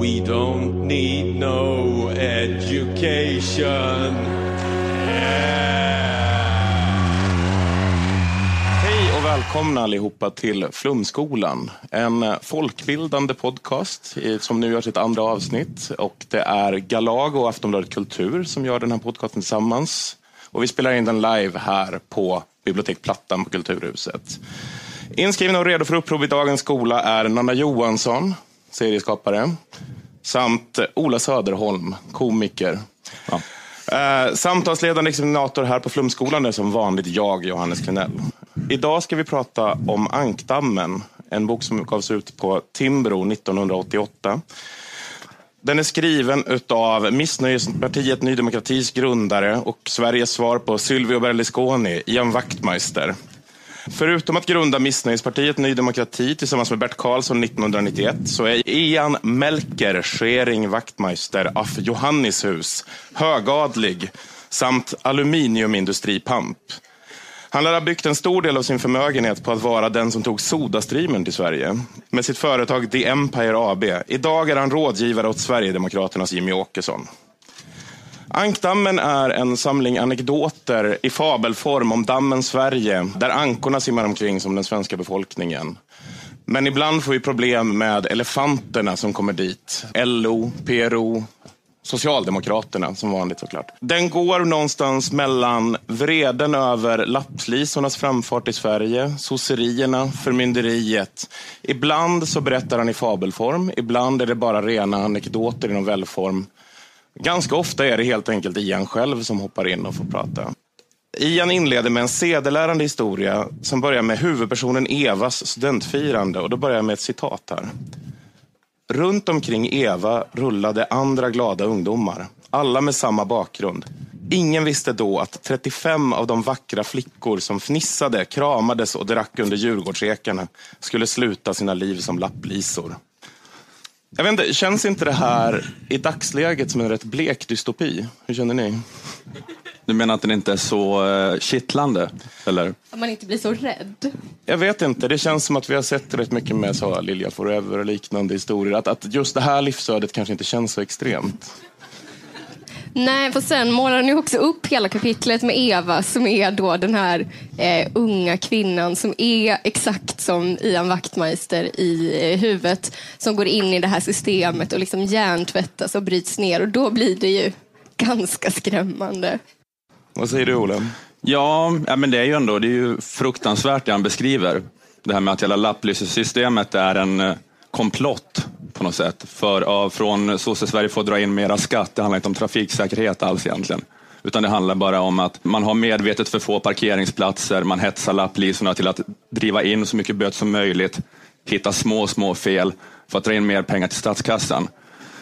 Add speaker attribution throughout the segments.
Speaker 1: We don't need no education.
Speaker 2: Hej och välkomna allihopa till Flumskolan. En folkbildande podcast som nu gör sitt andra avsnitt. Och det är Galag och Aftonbladet Kultur som gör den här podcasten tillsammans. Och vi spelar in den live här på Bibliotek Plattan på Kulturhuset. Inskriven och redo för uppror i dagens skola är Nanna Johansson, serieskapare, samt Ola Söderholm, komiker.
Speaker 3: Ja.
Speaker 2: Eh, samtalsledande examinator här på Flumskolan är som vanligt jag, Johannes Klenell. Idag ska vi prata om Ankdammen, en bok som gavs ut på Timbro 1988. Den är skriven av Missnöjespartiet Ny Demokratis grundare och Sveriges svar på Silvio Berlusconi, Ian Wachtmeister. Förutom att grunda Missnöjespartiet Ny Demokrati tillsammans med Bert Karlsson 1991 så är Ian Melker Schering Wachtmeister af Johannishus högadlig samt aluminiumindustripamp. Han lär ha byggt en stor del av sin förmögenhet på att vara den som tog Sodastreamen till Sverige med sitt företag The Empire AB. Idag är han rådgivare åt Sverigedemokraternas Jimmy Åkesson. Ankdammen är en samling anekdoter i fabelform om dammen Sverige, där ankorna simmar omkring som den svenska befolkningen. Men ibland får vi problem med elefanterna som kommer dit. LO, PRO, Socialdemokraterna som vanligt såklart. Den går någonstans mellan vreden över lapplisornas framfart i Sverige, sosserierna, förmynderiet. Ibland så berättar han i fabelform, ibland är det bara rena anekdoter i novellform. Ganska ofta är det helt enkelt Ian själv som hoppar in och får prata. Ian inleder med en sedelärande historia som börjar med huvudpersonen Evas studentfirande. Och då börjar jag med ett citat här. Runt omkring Eva rullade andra glada ungdomar, alla med samma bakgrund. Ingen visste då att 35 av de vackra flickor som fnissade, kramades och drack under Djurgårdsekarna skulle sluta sina liv som lapplisor. Jag vet inte, känns inte det här i dagsläget som en rätt blek dystopi? Hur känner ni?
Speaker 3: Du menar att den inte är så uh, kittlande? Eller?
Speaker 4: Att man inte blir så rädd.
Speaker 2: Jag vet inte, det känns som att vi har sett rätt mycket med så, Lilja Forever och liknande historier. Att, att just det här livsödet kanske inte känns så extremt.
Speaker 4: Nej, för sen målar ni också upp hela kapitlet med Eva som är då den här eh, unga kvinnan som är exakt som Ian Wachtmeister i eh, huvudet som går in i det här systemet och liksom hjärntvättas och bryts ner och då blir det ju ganska skrämmande.
Speaker 2: Vad säger du, Ola?
Speaker 3: Ja, ja, men det är ju ändå det är ju fruktansvärt det han beskriver. Det här med att hela lapplysesystemet är en eh, komplott på något sätt. För, från Sosse-Sverige får dra in mera skatt. Det handlar inte om trafiksäkerhet alls egentligen. Utan det handlar bara om att man har medvetet för få parkeringsplatser, man hetsar lapplisorna till att driva in så mycket böter som möjligt, hitta små, små fel för att dra in mer pengar till statskassan.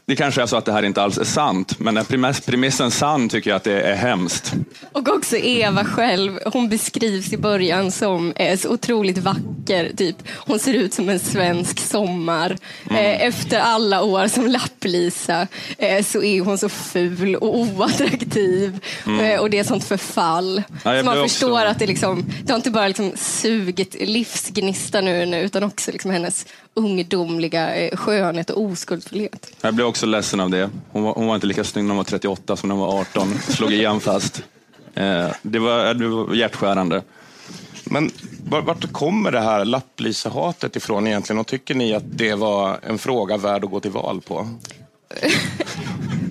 Speaker 3: Det kanske är så att det här inte alls är sant, men är premiss, premissen sann tycker jag att det är hemskt.
Speaker 4: Och också Eva själv, hon beskrivs i början som eh, så otroligt vacker. Typ. Hon ser ut som en svensk sommar. Eh, efter alla år som lapplisa eh, så är hon så ful och oattraktiv. Eh, och det är sånt förfall.
Speaker 3: Ja,
Speaker 4: så man förstår
Speaker 3: också-
Speaker 4: att det, liksom, det har inte bara liksom sugit livsgnista nu, nu utan också liksom hennes ungdomliga eh, skönhet och oskuldsfullhet.
Speaker 3: Jag blev också ledsen av det. Hon var, hon var inte lika snygg när hon var 38 som när hon var 18. Slog igen fast. Eh, det, var, det var hjärtskärande.
Speaker 2: Men var- vart kommer det här lapplisehatet ifrån egentligen? Och tycker ni att det var en fråga värd att gå till val på?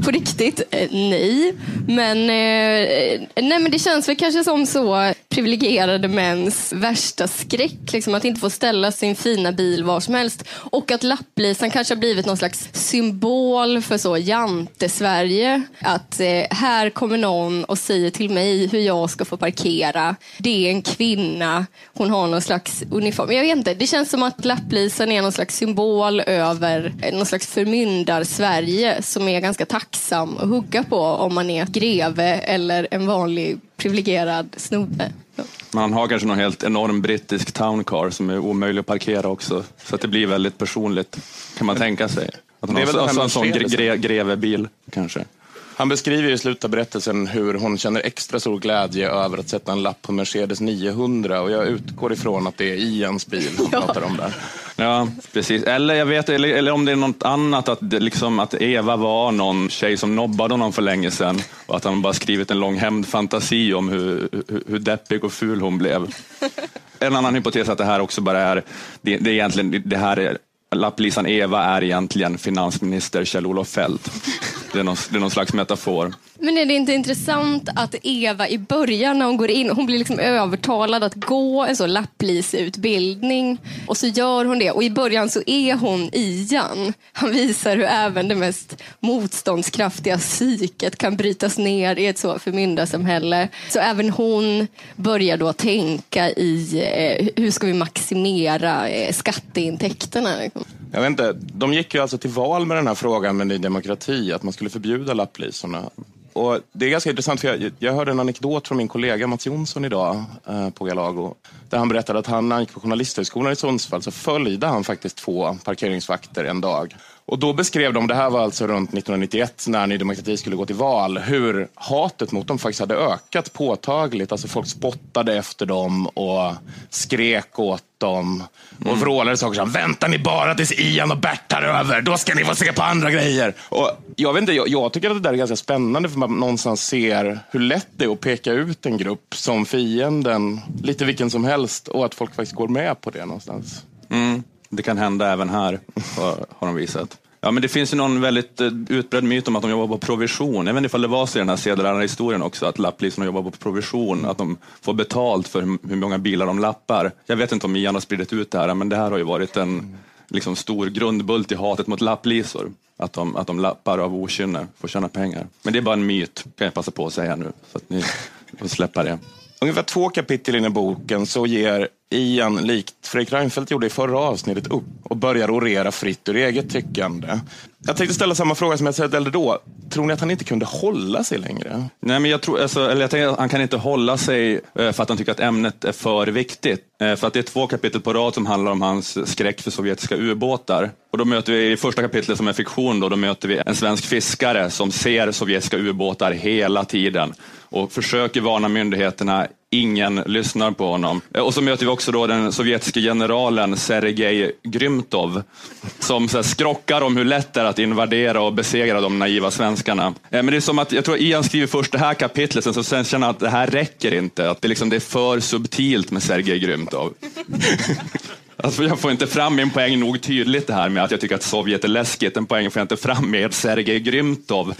Speaker 4: På riktigt, eh, nej. Men, eh, nej, men det känns väl kanske som så privilegierade mäns värsta skräck. Liksom, att inte få ställa sin fina bil var som helst. Och att lapplisan kanske har blivit någon slags symbol för så jante-Sverige. Att eh, här kommer någon och säger till mig hur jag ska få parkera. Det är en kvinna, hon har någon slags uniform. Jag vet inte, det känns som att lapplisan är någon slags symbol över eh, någon slags förmyndar-Sverige som är ganska tacksam att hugga på om man är greve eller en vanlig privilegierad snubbe.
Speaker 3: Man har kanske någon helt enorm brittisk towncar som är omöjlig att parkera också. Så att det blir väldigt personligt, kan man tänka sig. Att hon
Speaker 2: Det är
Speaker 3: har
Speaker 2: väl
Speaker 3: alltså en sån
Speaker 2: Mercedesen.
Speaker 3: gre, grevebil kanske.
Speaker 2: Han beskriver i slutet av berättelsen hur hon känner extra stor glädje över att sätta en lapp på Mercedes 900 och jag utgår ifrån att det är Ians bil han
Speaker 4: Ja.
Speaker 2: pratar om där.
Speaker 3: Ja, precis. Eller, jag vet, eller, eller om det är något annat, att, liksom, att Eva var någon tjej som nobbade honom för länge sedan och att han bara skrivit en lång hämndfantasi om hur, hur, hur deppig och ful hon blev. En annan hypotes är att det här också bara är, det, det är egentligen, det här är, lapplisan Eva är egentligen finansminister Kjell-Olof Feldt. Det är, någon, det är någon slags metafor.
Speaker 4: Men är det inte intressant att Eva i början när hon går in, hon blir liksom övertalad att gå en så lapplisutbildning och så gör hon det och i början så är hon Ian. Han visar hur även det mest motståndskraftiga psyket kan brytas ner i ett så förmyndarsamhälle. Så även hon börjar då tänka i eh, hur ska vi maximera eh, skatteintäkterna.
Speaker 2: Jag vet inte, de gick ju alltså till val med den här frågan med Ny Demokrati, att man skulle förbjuda lapplisorna. Och det är ganska intressant, för jag, jag hörde en anekdot från min kollega Mats Jonsson idag eh, på Galago. Där han berättade att han när han gick på Journalisthögskolan i Sundsvall så följde han faktiskt två parkeringsvakter en dag. Och då beskrev de, det här var alltså runt 1991 när Ny Demokrati skulle gå till val, hur hatet mot dem faktiskt hade ökat påtagligt. Alltså folk spottade efter dem och skrek åt dem och vrålade saker som väntar ni bara tills Ian och Bert tar över, då ska ni få se på andra grejer. Och jag, vet inte, jag, jag tycker att det där är ganska spännande för man någonstans ser hur lätt det är att peka ut en grupp som fienden, lite vilken som helst och att folk faktiskt går med på det någonstans.
Speaker 3: Mm, det kan hända även här, har, har de visat. Ja, men det finns ju någon väldigt eh, utbredd myt om att de jobbar på provision. Jag vet inte ifall det var så i den här sedelärarhistorien också, att lapplisorna jobbar på provision, att de får betalt för hur många bilar de lappar. Jag vet inte om Ian har spridit ut det här, men det här har ju varit en liksom, stor grundbult i hatet mot lapplisor. Att de, att de lappar av okynne, får tjäna pengar. Men det är bara en myt, kan jag passa på att säga nu, så att ni får släppa det.
Speaker 2: Ungefär två kapitel in i boken så ger Ian, likt Fredrik Reinfeldt gjorde i förra avsnittet, upp och börjar orera fritt ur eget tyckande. Jag tänkte ställa samma fråga som jag ställde då. Tror ni att han inte kunde hålla sig längre?
Speaker 3: Nej, men jag tror, alltså, eller jag tänker att han kan inte hålla sig eh, för att han tycker att ämnet är för viktigt. Eh, för att det är två kapitel på rad som handlar om hans skräck för sovjetiska ubåtar. Och då möter vi i första kapitlet som är fiktion, då, då möter vi en svensk fiskare som ser sovjetiska ubåtar hela tiden och försöker varna myndigheterna. Ingen lyssnar på honom. Eh, och så möter vi också då den sovjetiske generalen Sergej Grymtov som så här, skrockar om hur lätt det är att invadera och besegra de naiva svenskarna. Eh, men det är som att, jag tror Ian skriver först det här kapitlet, sen så sen känner han att det här räcker inte. Att det, liksom, det är för subtilt med Sergej Grymtov. Alltså jag får inte fram min poäng nog tydligt det här med att jag tycker att Sovjet är läskigt. Den poängen får jag inte fram med Sergej Grymtov.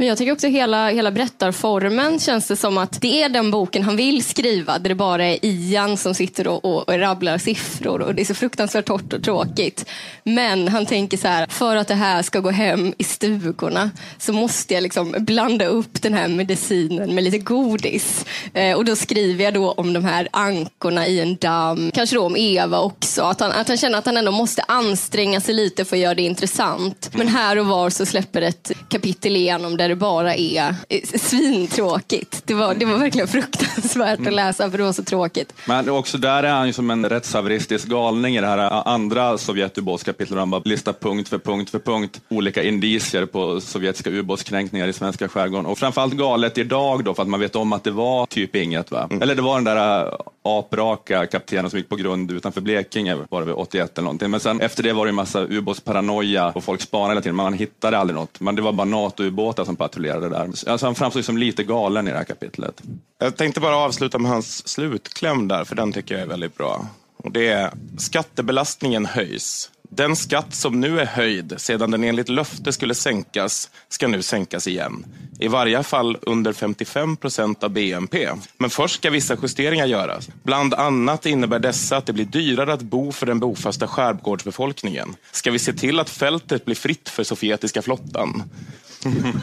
Speaker 4: Men jag tycker också hela, hela berättarformen känns det som att det är den boken han vill skriva, där det bara är Ian som sitter och, och, och rabblar siffror och det är så fruktansvärt torrt och tråkigt. Men han tänker så här, för att det här ska gå hem i stugorna så måste jag liksom blanda upp den här medicinen med lite godis. Eh, och då skriver jag då om de här ankorna i en damm, kanske då om Eva också, att han, att han känner att han ändå måste anstränga sig lite för att göra det intressant. Men här och var så släpper ett kapitel igenom där det bara är eh, svintråkigt. Det var, det var verkligen fruktansvärt att läsa för det var så tråkigt.
Speaker 3: Men också där är han ju som en rättshaveristisk galning i det här andra Sovjetubåtskapitlet. där Han bara listar punkt för punkt för punkt olika indicier på sovjetiska ubåtskränkningar i svenska skärgården. Och framförallt galet idag då, för att man vet om att det var typ inget. Va? Eller det var den där äh, apraka kaptenen som gick på grund utanför Blekinge, var det väl 81 eller någonting. Men sen efter det var det en massa ubåtsparanoia och folk spanade hela tiden. Man hittade aldrig något. Men det var bara NATO-ubåtar som patrullerade där. Alltså han framstår som lite galen i det här kapitlet.
Speaker 2: Jag tänkte bara avsluta med hans slutkläm där, för den tycker jag är väldigt bra. Och det är skattebelastningen höjs. Den skatt som nu är höjd sedan den enligt löfte skulle sänkas ska nu sänkas igen. I varje fall under 55 procent av BNP. Men först ska vissa justeringar göras. Bland annat innebär dessa att det blir dyrare att bo för den bofasta skärgårdsbefolkningen. Ska vi se till att fältet blir fritt för sovjetiska flottan?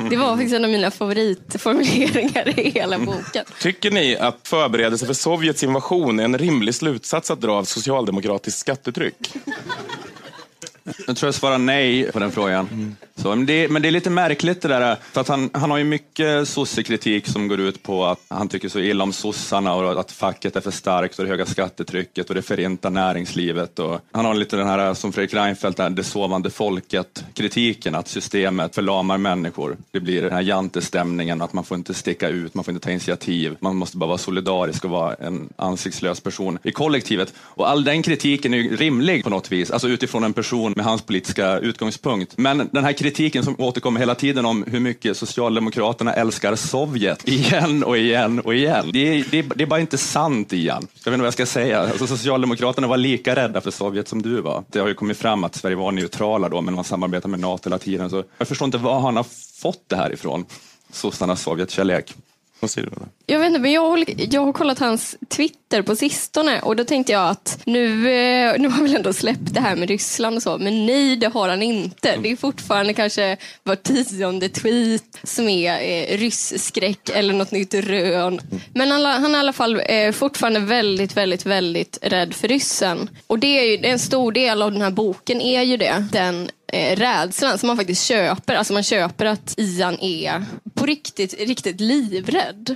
Speaker 4: Det var faktiskt en av mina favoritformuleringar i hela boken.
Speaker 2: Tycker ni att förberedelse för Sovjets invasion är en rimlig slutsats att dra av socialdemokratiskt skattetryck?
Speaker 3: Jag tror jag svarar nej på den frågan. Så, men, det, men det är lite märkligt det där, för att han, han har ju mycket sossekritik som går ut på att han tycker så illa om sossarna och att facket är för starkt och det höga skattetrycket och det förintar näringslivet. Och han har lite den här, som Fredrik Reinfeldt, det sovande folket-kritiken, att systemet förlamar människor. Det blir den här jantestämningen, att man får inte sticka ut, man får inte ta initiativ, man måste bara vara solidarisk och vara en ansiktslös person i kollektivet. Och all den kritiken är ju rimlig på något vis, alltså utifrån en person med hans politiska utgångspunkt. Men den här kritiken som återkommer hela tiden om hur mycket Socialdemokraterna älskar Sovjet, igen och igen och igen. Det är, det är, det är bara inte sant, Ian. Jag vet inte vad jag ska säga. Alltså, Socialdemokraterna var lika rädda för Sovjet som du var. Det har ju kommit fram att Sverige var neutrala då, men man samarbetar med NATO hela tiden. Så jag förstår inte var han har fått det här ifrån, sossarnas Sovjetkärlek.
Speaker 2: Vad säger du?
Speaker 4: Jag vet inte, men jag har, jag har kollat hans Twitter på sistone och då tänkte jag att nu, eh, nu har han väl ändå släppt det här med Ryssland och så, men nej det har han inte. Det är fortfarande kanske var tionde tweet som är eh, rysskräck eller något nytt rön. Men han, han är i alla fall eh, fortfarande väldigt, väldigt, väldigt rädd för ryssen. Och det är ju en stor del av den här boken är ju det. Den eh, rädslan som man faktiskt köper. Alltså man köper att Ian är på riktigt, riktigt livrädd.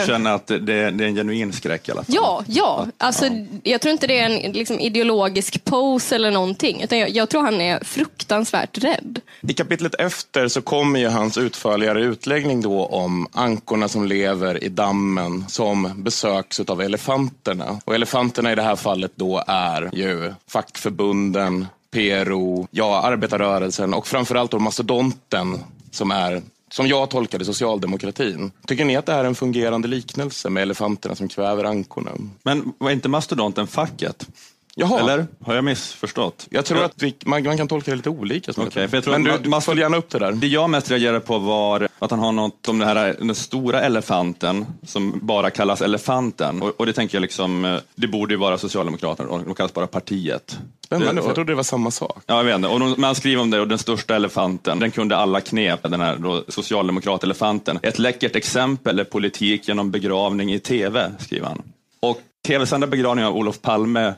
Speaker 3: Du känner att det, det är en genuin skräck i alla fall?
Speaker 4: Ja, ja. Alltså, Jag tror inte det är en liksom, ideologisk pose eller någonting. Utan jag, jag tror han är fruktansvärt rädd.
Speaker 2: I kapitlet efter så kommer ju hans utförligare utläggning då om ankorna som lever i dammen som besöks av elefanterna. Och elefanterna i det här fallet då är ju fackförbunden, PRO, ja, arbetarrörelsen och framförallt då mastodonten som är som jag tolkade socialdemokratin. Tycker ni att det här är en fungerande liknelse med elefanterna som kväver ankorna?
Speaker 3: Men var inte mastodonten facket?
Speaker 2: Jaha.
Speaker 3: Eller har jag missförstått?
Speaker 2: Jag tror att vi, man, man kan tolka det lite olika. det.
Speaker 3: för jag tror
Speaker 2: Men du,
Speaker 3: man-
Speaker 2: följ gärna upp det där.
Speaker 3: Det jag mest reagerade på var att han har något om det här, den stora elefanten som bara kallas elefanten. Och, och det tänker jag liksom, eh, det borde ju vara Socialdemokraterna, de kallas bara partiet.
Speaker 2: Spännande, jag trodde det var samma sak.
Speaker 3: Ja, jag vet inte. Och de, man skriver om det, och den största elefanten, den kunde alla knep, den här då, socialdemokratelefanten. Ett läckert exempel är politik genom begravning i tv, skriver han. Och tv-sända begravning av Olof Palme,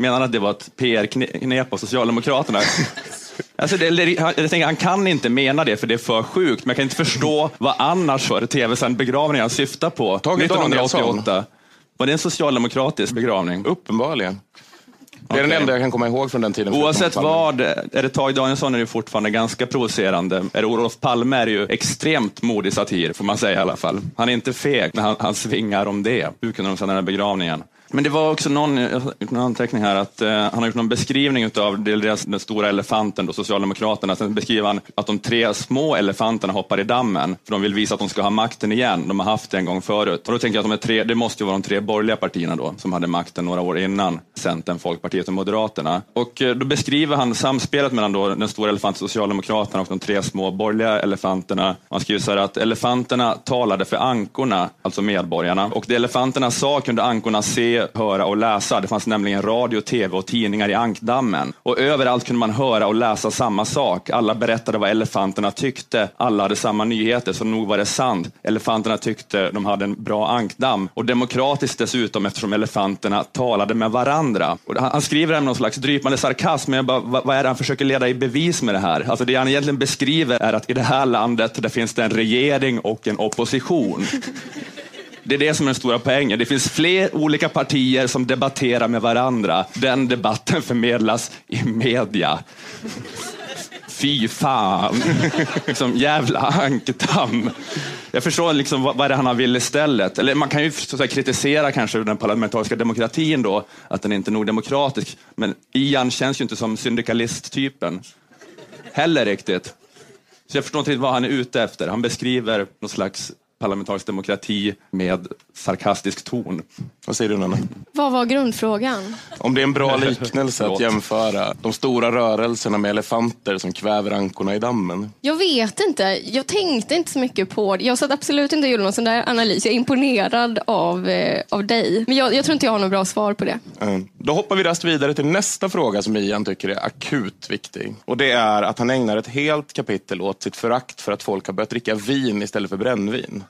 Speaker 3: menar att det var ett PR-knep av Socialdemokraterna? Alltså det, jag tänker, han kan inte mena det för det är för sjukt, men jag kan inte förstå vad annars för tv-sänd begravning han syftar på.
Speaker 2: Tage Danielsson.
Speaker 3: 1988. Var det en socialdemokratisk begravning?
Speaker 2: Uppenbarligen. Det är den
Speaker 3: Okej.
Speaker 2: enda jag kan komma ihåg från den tiden.
Speaker 3: Oavsett vad, är det Tage Danielsson är det fortfarande ganska provocerande. Är det Olof Palme är det ju extremt modig satir, får man säga i alla fall. Han är inte feg när han, han svingar om det. Hur kunde de sända den här begravningen? Men det var också någon, jag har gjort en anteckning här, att eh, han har gjort någon beskrivning av deras, den stora elefanten, då, Socialdemokraterna. Sen beskriver han att de tre små elefanterna hoppar i dammen, för de vill visa att de ska ha makten igen. De har haft det en gång förut. Och då tänker jag att de är tre, det måste ju vara de tre borgerliga partierna då, som hade makten några år innan Centern, Folkpartiet och Moderaterna. Och eh, då beskriver han samspelet mellan då den stora elefanten Socialdemokraterna och de tre små borgerliga elefanterna. Han skriver så här att elefanterna talade för ankorna, alltså medborgarna. Och det elefanterna sa kunde ankorna se, höra och läsa. Det fanns nämligen radio, tv och tidningar i ankdammen. Och överallt kunde man höra och läsa samma sak. Alla berättade vad elefanterna tyckte. Alla hade samma nyheter, så nog var det sant. Elefanterna tyckte de hade en bra ankdamm. Och demokratiskt dessutom eftersom elefanterna talade med varandra. Och han, skriver det med någon slags drypande sarkasm, men jag bara, vad, vad är det han försöker leda i bevis med det här? Alltså det han egentligen beskriver är att i det här landet, där finns det en regering och en opposition. Det är det som är den stora poängen. Det finns fler olika partier som debatterar med varandra. Den debatten förmedlas i media. Fy fan. liksom, jävla ankdamm. Jag förstår liksom vad, vad är han vill istället. Eller man kan ju så att säga, kritisera kanske den parlamentariska demokratin då, att den inte är nog demokratisk. Men Ian känns ju inte som syndikalisttypen. Heller riktigt. Så jag förstår inte riktigt vad han är ute efter. Han beskriver någon slags parlamentarisk demokrati med sarkastisk ton.
Speaker 2: Vad säger du Nanna?
Speaker 4: Vad var grundfrågan?
Speaker 2: Om det är en bra liknelse att jämföra de stora rörelserna med elefanter som kväver ankorna i dammen.
Speaker 4: Jag vet inte. Jag tänkte inte så mycket på det. Jag satt absolut inte och gjorde någon sån där analys. Jag är imponerad av, eh, av dig. Men jag, jag tror inte jag har något bra svar på det.
Speaker 2: Mm. Då hoppar vi raskt vidare till nästa fråga som Ian tycker är akut viktig. Och det är att han ägnar ett helt kapitel åt sitt förakt för att folk har börjat dricka vin istället för brännvin.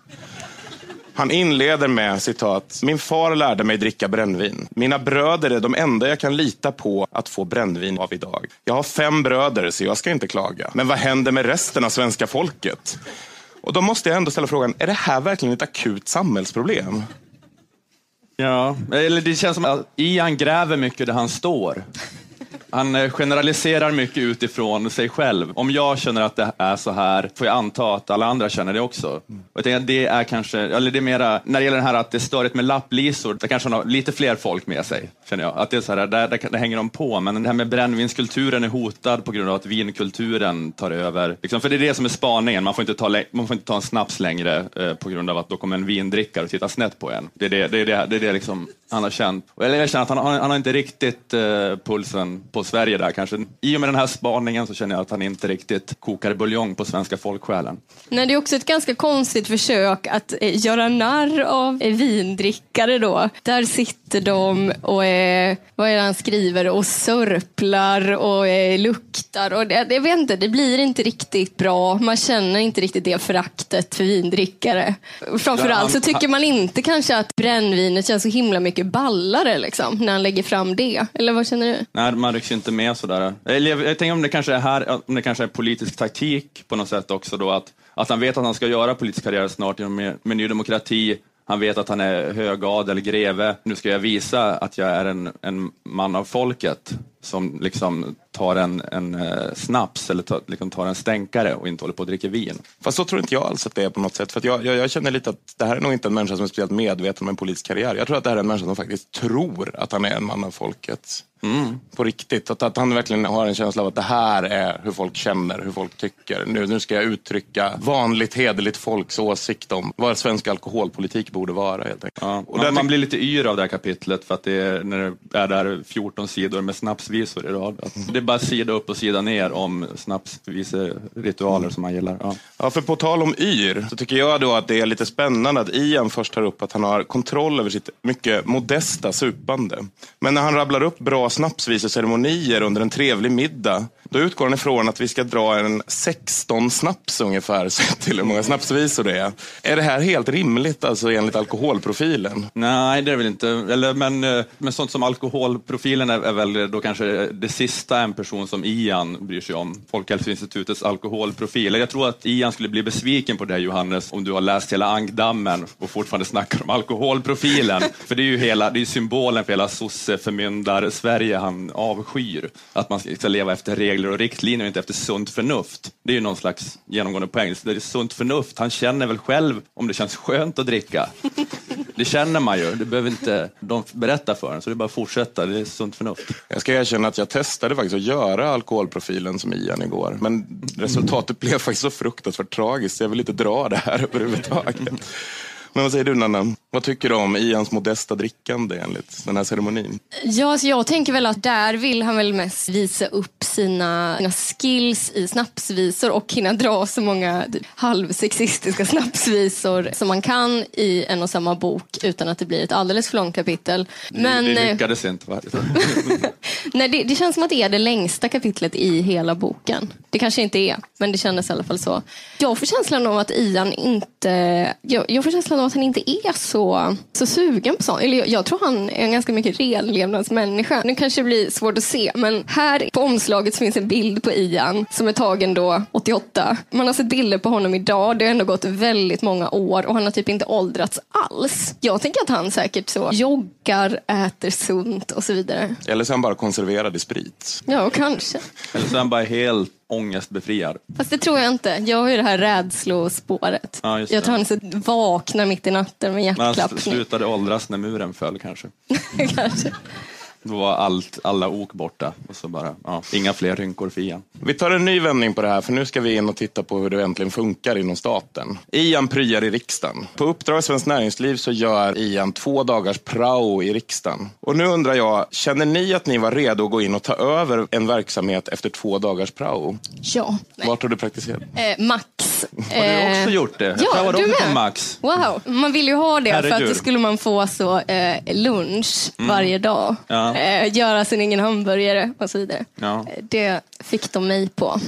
Speaker 2: Han inleder med citat. Min far lärde mig dricka brännvin. Mina bröder är de enda jag kan lita på att få brännvin av idag. Jag har fem bröder så jag ska inte klaga. Men vad händer med resten av svenska folket? Och då måste jag ändå ställa frågan, är det här verkligen ett akut samhällsproblem?
Speaker 3: Ja, eller det känns som att Ian gräver mycket där han står. Han eh, generaliserar mycket utifrån sig själv. Om jag känner att det är så här, får jag anta att alla andra känner det också. Och jag att det är kanske, eller det är mera, när det gäller det här att det är störigt med lapplisor, där kanske han har lite fler folk med sig, känner jag. Att det är så här, där, där, där hänger de på. Men det här med brännvinskulturen är hotad på grund av att vinkulturen tar över. Liksom, för det är det som är spaningen, man får inte ta, man får inte ta en snaps längre eh, på grund av att då kommer en vindrickare och tittar snett på en. Det är det, det, är det, det, är det liksom han har känt. Eller jag känner att han, han, han har inte riktigt eh, pulsen på Sverige där kanske. I och med den här spaningen så känner jag att han inte riktigt kokar buljong på svenska folksjälen.
Speaker 4: Nej, det är också ett ganska konstigt försök att eh, göra narr av eh, vindrickare då. Där sitter de och eh, vad är det han skriver och sörplar och eh, luktar och det, jag vet inte, det blir inte riktigt bra. Man känner inte riktigt det föraktet för vindrickare. Framförallt så tycker man inte kanske att brännvinet känns så himla mycket ballare liksom när han lägger fram det. Eller vad känner du?
Speaker 3: Nej, man rycks inte med sådär. Eller jag, jag tänker om det kanske är här, om det kanske är politisk taktik på något sätt också då att, att han vet att han ska göra politisk karriär snart med, med Ny Demokrati. Han vet att han är högadel, greve. Nu ska jag visa att jag är en, en man av folket som liksom tar en, en eh, snaps eller tar, liksom tar en stänkare och inte håller på att dricka vin.
Speaker 2: Fast så tror inte jag alls att det är på något sätt. För att jag, jag, jag känner lite att det här är nog inte en människa som är speciellt medveten om en politisk karriär. Jag tror att det här är en människa som faktiskt tror att han är en man av folket. På riktigt. Att, att han verkligen har en känsla av att det här är hur folk känner, hur folk tycker. Nu, nu ska jag uttrycka vanligt hederligt folks åsikt om vad svensk alkoholpolitik borde vara. Helt enkelt.
Speaker 3: Ja,
Speaker 2: Och
Speaker 3: man, man blir lite yr av det här kapitlet för att det är, när det är där 14 sidor med snapsvisor i rad. Att Det är bara sida upp och sida ner om snapsviseritualer som man gillar. Ja.
Speaker 2: Ja, för på tal om yr så tycker jag då att det är lite spännande att Ian först tar upp att han har kontroll över sitt mycket modesta supande. Men när han rabblar upp bra snapsviseceremonier under en trevlig middag, då utgår han ifrån att vi ska dra en 16 snaps ungefär, sett till hur många snapsvisor det är. Är det här helt rimligt, alltså enligt alkoholprofilen?
Speaker 3: Nej, det är väl inte. Eller, men, eh, men sånt som alkoholprofilen är, är väl då kanske det sista en person som Ian bryr sig om. Folkhälsoinstitutets alkoholprofil. Jag tror att Ian skulle bli besviken på dig Johannes om du har läst hela Ankdammen och fortfarande snackar om alkoholprofilen. för det är ju hela, det är symbolen för hela sosse-förmyndar-Sverige han avskyr. Att man ska leva efter regler och riktlinjer och inte efter sunt förnuft. Det är ju någon slags genomgående poäng. Så det är sunt förnuft. Han känner väl själv om det känns skönt att dricka. Det känner man ju. Det behöver inte de berätta för en, så det är bara att fortsätta. Det är sunt förnuft.
Speaker 2: Jag ska erkänna att jag testade faktiskt att göra alkoholprofilen som Ian igår. Men resultatet blev faktiskt så fruktansvärt tragiskt jag vill inte dra det här överhuvudtaget. Men vad säger du Nanna? Vad tycker du om Ians modesta drickande enligt den här ceremonin?
Speaker 4: Ja, alltså jag tänker väl att där vill han väl mest visa upp sina, sina skills i snapsvisor och hinna dra så många typ, halvsexistiska snapsvisor som man kan i en och samma bok utan att det blir ett alldeles för långt kapitel. Men
Speaker 3: det
Speaker 4: eh,
Speaker 3: lyckades inte. Va?
Speaker 4: nej, det, det känns som att det är det längsta kapitlet i hela boken. Det kanske inte är, men det kändes i alla fall så. Jag får känslan av att Ian inte, jag, jag får känslan av att han inte är så, så sugen på sånt. Eller jag, jag tror han är en ganska mycket renlevnadsmänniska. Nu kanske det blir svårt att se, men här på omslaget så finns en bild på Ian som är tagen då 88. Man har sett bilder på honom idag. Det har ändå gått väldigt många år och han har typ inte åldrats alls. Jag tänker att han säkert så joggar, äter sunt och så vidare.
Speaker 2: Eller så är han bara konserverad i sprit.
Speaker 4: Ja, kanske.
Speaker 3: Eller så är han bara helt ångestbefriad.
Speaker 4: Fast det tror jag inte. Jag har ju det här rädslospåret.
Speaker 3: Ja,
Speaker 4: jag tror han så vaknar mitt i natten med hjärtklappning.
Speaker 3: slutade åldras när muren föll kanske.
Speaker 4: kanske.
Speaker 3: Då var allt, alla ok borta och så bara, ja, inga fler rynkor för Ian.
Speaker 2: Vi tar en ny vändning på det här, för nu ska vi in och titta på hur det äntligen funkar inom staten. Ian pryar i riksdagen. På uppdrag av Svenskt Näringsliv så gör Ian två dagars prao i riksdagen. Och nu undrar jag, känner ni att ni var redo att gå in och ta över en verksamhet efter två dagars prao?
Speaker 4: Ja.
Speaker 2: Vart har du praktiserat?
Speaker 4: Eh, Max.
Speaker 3: Har du också gjort det? Jag
Speaker 4: Ja,
Speaker 3: prövade
Speaker 4: du med.
Speaker 3: Max.
Speaker 4: Wow, man vill ju ha det för att
Speaker 3: Herregud.
Speaker 4: då skulle man få så eh, lunch varje dag.
Speaker 3: Ja.
Speaker 4: Eh, göra sin egen hamburgare och så vidare.
Speaker 3: Ja.
Speaker 4: Eh, Det fick de mig på.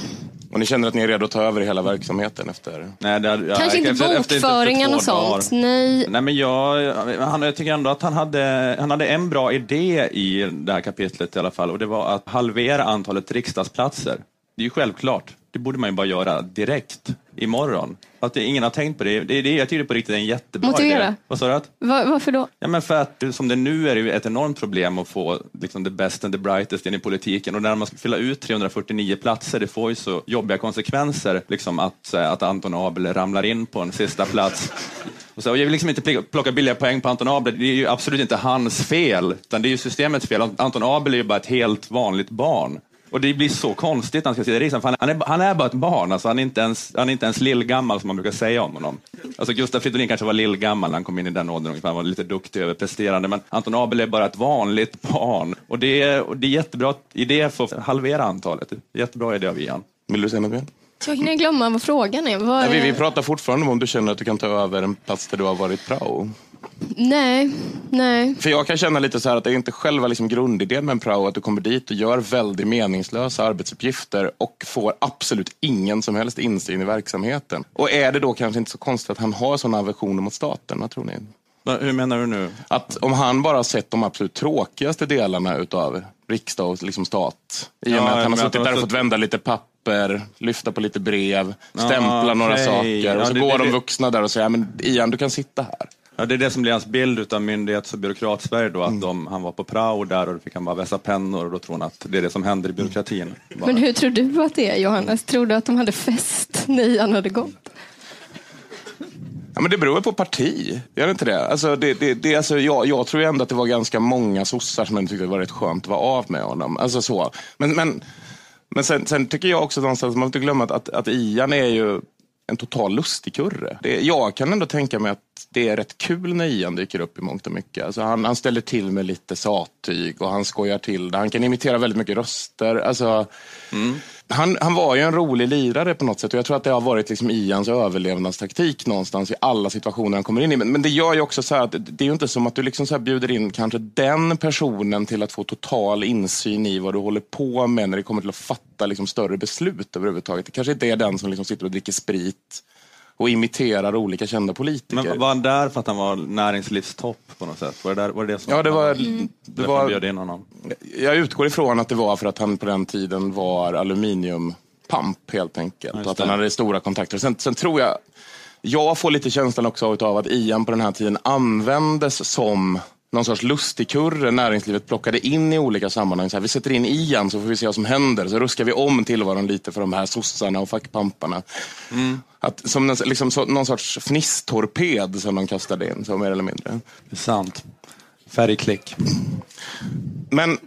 Speaker 2: Och ni känner att ni är redo att ta över hela verksamheten efter?
Speaker 3: Nej, det, ja,
Speaker 4: Kanske inte
Speaker 3: efter- efter- efter
Speaker 4: bokföringen
Speaker 3: två
Speaker 4: och sånt.
Speaker 3: dagar.
Speaker 4: Nej.
Speaker 3: Nej, men jag, han, jag tycker ändå att han hade, han hade en bra idé i det här kapitlet i alla fall och det var att halvera antalet riksdagsplatser. Det är ju självklart. Det borde man ju bara göra direkt, imorgon. Att ingen har tänkt på det. det, det jag tycker på riktigt är en jättebra
Speaker 4: Motivera.
Speaker 3: idé. Vad sa du? att?
Speaker 4: Va- varför då?
Speaker 3: Ja, men för att som det nu är det ett enormt problem att få liksom, the best and the brightest in i politiken och när man ska fylla ut 349 platser, det får ju så jobbiga konsekvenser liksom att, att Anton Abel ramlar in på en sista plats. Och så, och jag vill liksom inte pl- plocka billiga poäng på Anton Abel, det är ju absolut inte hans fel, utan det är ju systemets fel. Anton Abel är ju bara ett helt vanligt barn. Och det blir så konstigt när han ska sitta i riksdagen, för han, är, han är bara ett barn, alltså han, är inte ens, han är inte ens lillgammal som man brukar säga om honom. Alltså Gustaf Fridolin kanske var lillgammal när han kom in i den åldern, han var lite duktig och överpresterande, men Anton Abel är bara ett vanligt barn. Och det är, och det är jättebra idé för att halvera antalet. Jättebra idé av Ian.
Speaker 2: Vill du säga något mer?
Speaker 4: Jag hinner glömma vad frågan är. Vad
Speaker 2: Ja, vi,
Speaker 4: är-
Speaker 2: vi pratar fortfarande om om du känner att du kan ta över en plats där du har varit prao.
Speaker 4: Nej, nej.
Speaker 2: För jag kan känna lite så här att det är inte själva liksom grundidén med en prao att du kommer dit och gör väldigt meningslösa arbetsuppgifter och får absolut ingen som helst insyn i verksamheten. Och är det då kanske inte så konstigt att han har sådana aversioner mot staten? Vad tror ni?
Speaker 3: Hur menar du nu?
Speaker 2: Att om han bara har sett de absolut tråkigaste delarna utav riksdag och liksom stat. I och
Speaker 3: Ja,
Speaker 2: med att han har suttit där och fått vända lite papper, lyfta på lite brev, stämpla
Speaker 3: Ja,
Speaker 2: några
Speaker 3: okej.
Speaker 2: saker. Och
Speaker 3: Ja,
Speaker 2: så
Speaker 3: det-
Speaker 2: går
Speaker 3: det-
Speaker 2: de vuxna där och säger, "Ja, men Ian du kan sitta här.
Speaker 3: Ja, det är det som blir hans bild av myndighets och byråkratsverige då, att de, han var på prao där och då fick han bara vässa pennor och då tror han att det är det som händer i byråkratin. Bara.
Speaker 4: Men hur tror du att det är, Johannes? Tror du att de hade fest när Ian hade gått?
Speaker 2: Ja, men det beror på parti, gör det inte det? Alltså, det, det, det alltså, jag, jag tror ändå att det var ganska många sossar som ändå tyckte det var rätt skönt att vara av med honom. Alltså, så. Men, men, men sen, sen tycker jag också någonstans, man får inte glömma att, att, att Ian är ju en total lustigkurre. Det, jag kan ändå tänka mig att det är rätt kul när Ian dyker upp i mångt och mycket. Alltså han, han ställer till med lite sattyg och han skojar till det. Han kan imitera väldigt mycket röster. Alltså, mm han, han var ju en rolig lirare på något sätt och jag tror att det har varit liksom Ians överlevnadstaktik någonstans i alla situationer han kommer in i. Men, men det gör ju också så här att det, är ju inte som att du liksom så här bjuder in kanske den personen till att få total insyn i vad du håller på med när det kommer till att fatta liksom större beslut överhuvudtaget. Det kanske inte är den som liksom sitter och dricker sprit och imiterar olika kända politiker.
Speaker 3: Men var han där för att han var näringslivstopp på något sätt? Var det, där, var det, det som
Speaker 2: Ja, det var,
Speaker 3: det
Speaker 2: det
Speaker 3: var... bjöd in honom?
Speaker 2: jag utgår ifrån att det var för att han på den tiden var aluminiumpamp helt enkelt. Och att han hade stora kontakter. Sen, sen tror jag, jag får lite känslan också av att Ian på den här tiden användes som någon sorts lustigkurre näringslivet plockade in i olika sammanhang. Så här, vi sätter in Ian så får vi se vad som händer. Så ruskar vi om tillvaron lite för de här sossarna och fackpamparna. Att, som en, liksom, så, någon sorts fnisstorped som de kastade in, så mer eller mindre.
Speaker 3: Det är sant. Färgklick.
Speaker 2: Men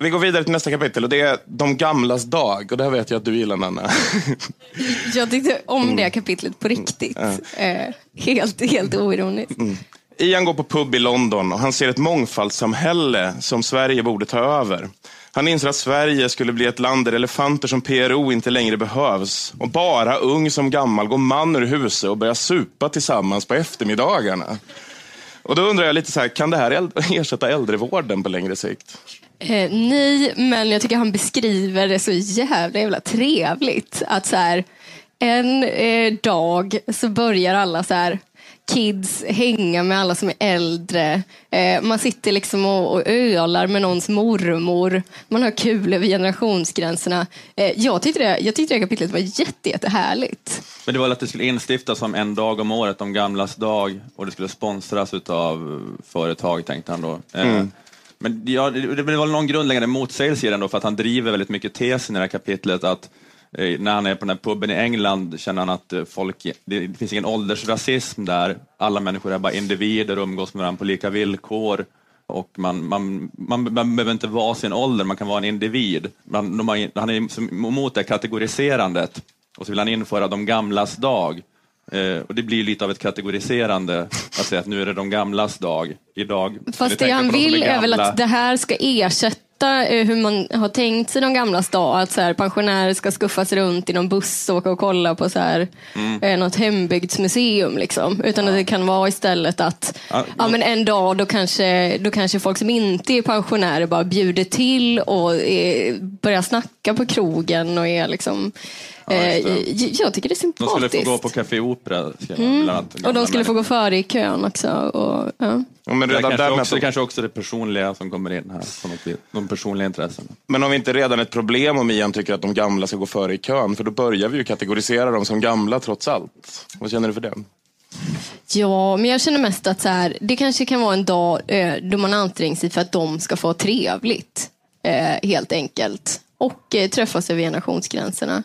Speaker 2: vi går vidare till nästa kapitel och det är de gamlas dag. Och det här vet jag att du gillar Nanna.
Speaker 4: Jag tyckte om det kapitlet på riktigt. Eh, helt, helt oironiskt.
Speaker 2: Ian går på pub i London och han ser ett mångfaldssamhälle som Sverige borde ta över. Han inser att Sverige skulle bli ett land där elefanter som PRO inte längre behövs och bara ung som gammal går man ur huset och börjar supa tillsammans på eftermiddagarna. Och då undrar jag lite så här, kan det här ersätta äldrevården på längre sikt?
Speaker 4: Eh, nej, men jag tycker han beskriver det så jävla, jävla trevligt. Att så här, en eh, dag så börjar alla så här kids hänga med alla som är äldre. Eh, man sitter liksom och, och ölar med någons mormor. Man har kul över generationsgränserna. Eh, jag, tyckte det, jag tyckte det kapitlet var jätte, jättehärligt.
Speaker 3: Men det var att det skulle instiftas som en dag om året, om gamlas dag, och det skulle sponsras av företag, tänkte han då. Eh, Men ja, det, det var någon grundläggande motsägelse i den då, för att han driver väldigt mycket tesen i det här kapitlet att när han är på den här puben i England känner han att eh, folk, det finns ingen åldersrasism där. Alla människor är bara individer och umgås med varandra på lika villkor. Och man, man, man, man behöver inte vara sin ålder, man kan vara en individ. Man, har, han är emot det kategoriserandet. Och så vill han införa de gamlas dag. Eh, och det blir lite av ett kategoriserande att säga att nu är det de gamlas dag. Idag.
Speaker 4: Fast det han vill är väl att det här ska ersätta eh, hur man har tänkt sig de gamlas dag. Att så här, pensionärer ska skuffas runt i någon buss och åka och kolla på så här,
Speaker 3: Mm.
Speaker 4: eh, något hembygdsmuseum. Liksom. Utan att det kan vara istället att
Speaker 3: Ja,
Speaker 4: ja, men en dag då kanske, då kanske folk som inte är pensionärer bara bjuder till och eh, börjar snacka på krogen och är liksom Eh,
Speaker 3: just det.
Speaker 4: j- jag tycker det är
Speaker 3: De
Speaker 4: sympatiskt.
Speaker 3: skulle få gå på Café Opera. annat.
Speaker 4: Och de skulle få gå före i kön också. Och, ja.
Speaker 2: Ja, men,
Speaker 3: Det är
Speaker 2: redan
Speaker 3: kanske
Speaker 2: där med
Speaker 3: också,
Speaker 2: att,
Speaker 3: kanske också det personliga som kommer in här. På något vis. De personliga intressena.
Speaker 2: men har vi inte redan ett problem om Ian tycker att de gamla ska gå före i kön? För då börjar vi ju kategorisera dem som gamla trots allt. Vad känner du för det?
Speaker 4: ja, men jag känner mest att så här, det kanske kan vara en dag eh, då man anstränger sig för att de ska få trevligt. Eh, helt enkelt. Och eh, träffas över generationsgränserna.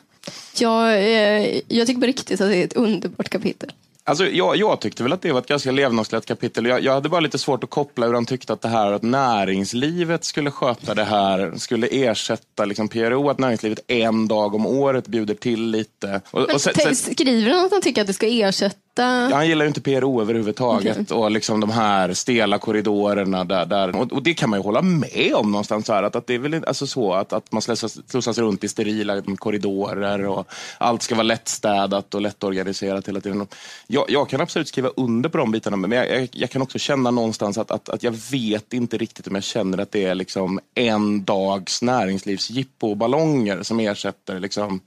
Speaker 4: Jag, eh, jag tycker på riktigt att det är ett underbart kapitel.
Speaker 2: Alltså, jag, jag tyckte väl att det var ett ganska levnadsglatt kapitel. Jag, jag hade bara lite svårt att koppla hur han tyckte att det här att näringslivet skulle sköta det här, skulle ersätta liksom PRO, att näringslivet en dag om året bjuder till lite. Och, och sen- sen-
Speaker 4: skriver han att han tycker att det ska ersätta...
Speaker 2: Ja, han gillar ju inte PRO överhuvudtaget och liksom de här stela korridorerna där. där. Och, och det kan man ju hålla med om någonstans. Här, att, att det är väl alltså så att, att man slussas, slussas runt i sterila korridorer och allt ska vara lättstädat och lättorganiserat hela tiden. Jag, jag kan absolut skriva under på de bitarna men jag, jag, jag kan också känna någonstans att, att, att jag vet inte riktigt om jag känner att det är liksom en dags näringslivsjippo och ballonger som ersätter liksom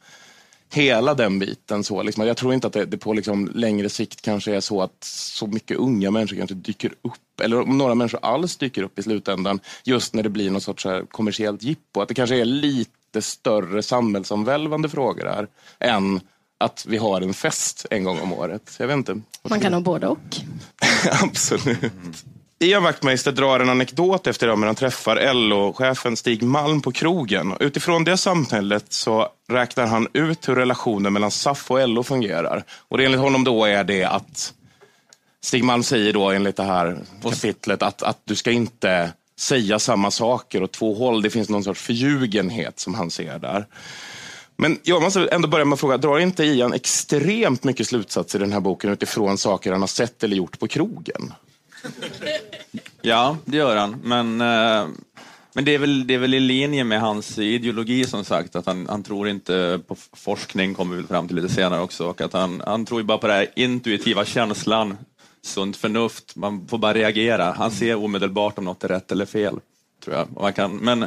Speaker 2: hela den biten. Så, liksom, jag tror inte att det, det på liksom, längre sikt kanske är så att så mycket unga människor kanske dyker upp, eller om några människor alls dyker upp i slutändan, just när det blir något sorts här, kommersiellt jippo. Att det kanske är lite större samhällsomvälvande frågor här, än att vi har en fest en gång om året. Jag vet inte.
Speaker 4: Man kan ha både och.
Speaker 2: Absolut. Ian Wachtmeister drar en anekdot efter det när han träffar LO-chefen Stig Malm på krogen. Utifrån det samhället så räknar han ut hur relationen mellan SAF och LO fungerar. Och det enligt honom då är det att Stig Malm säger då enligt det här kapitlet att, att du ska inte säga samma saker åt två håll. Det finns någon sorts förljugenhet som han ser där. Men jag måste ändå börja med att fråga, drar inte Ian extremt mycket slutsatser i den här boken utifrån saker han har sett eller gjort på krogen?
Speaker 3: Ja, det gör han. Men, eh, men det, är väl, det är väl i linje med hans ideologi som sagt, att han, han tror inte på forskning, kommer vi fram till lite senare också, och att han, han tror ju bara på den här intuitiva känslan, sunt förnuft, man får bara reagera. Han ser omedelbart om något är rätt eller fel. Tror jag. Och man kan, men,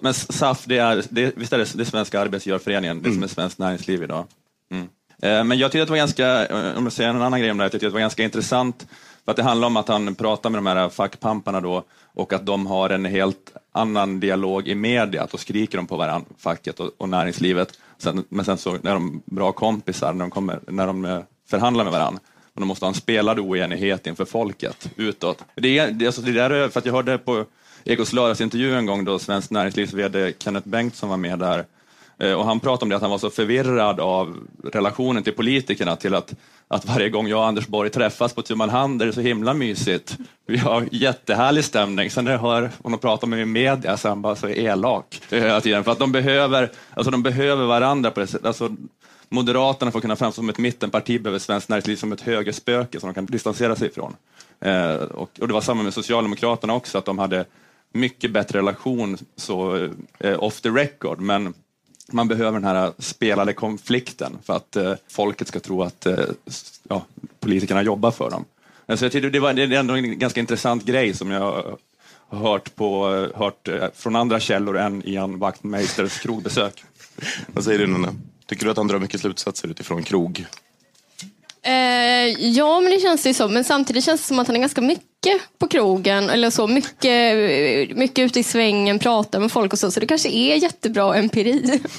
Speaker 3: men SAF, det är, det, visst är det, det är Svenska Arbetsgivareföreningen, det som är svenskt näringsliv idag. Mm. Eh, Men jag tyckte att det var ganska, eh, om jag säger en annan grej om det här, jag tyckte att det var ganska intressant, för att det handlar om att han pratar med de här fackpamparna då, och att de har en helt annan dialog i media, att då skriker de på varandra, facket och, och näringslivet, sen, men sen så är de bra kompisar när de, kommer, när de eh, förhandlar med varandra. Men de måste ha en spelad oenighet inför folket, utåt. Det är, det, alltså, det där är, för att jag hörde på Ekots lördagsintervju en gång då Svenskt Näringslivs VD Kenneth Bengtsson var med där, Eh, och han pratade om det att han var så förvirrad av relationen till politikerna till att, att varje gång jag och Anders Borg träffas på tu man hand är det så himla mysigt. Vi har jättehärlig stämning. Sen när jag hör honom prata med i media så är han bara så elak hela tiden. För att de behöver, alltså de behöver varandra på det sättet. Alltså, Moderaterna får kunna framstå som ett mittenparti behöver Svenskt Näringsliv som ett högerspöke som de kan distansera sig ifrån. Eh, och, och det var samma med Socialdemokraterna också, att de hade mycket bättre relation så eh, off the record, men man behöver den här spelade konflikten för att eh, folket ska tro att eh, ja, politikerna jobbar för dem. Alltså jag det, var, det är ändå en ganska intressant grej som jag har hört, på, eh, hört eh, från andra källor än Ian Wachtmeisters krogbesök.
Speaker 2: Vad säger du Nanne? Tycker du att han drar mycket slutsatser utifrån krog?
Speaker 4: Eh, ja, men det känns det som. Men samtidigt känns det som att han är ganska mycket på krogen. Eller så, mycket, mycket ute i svängen, pratar med folk och så. Så det kanske är jättebra empiri.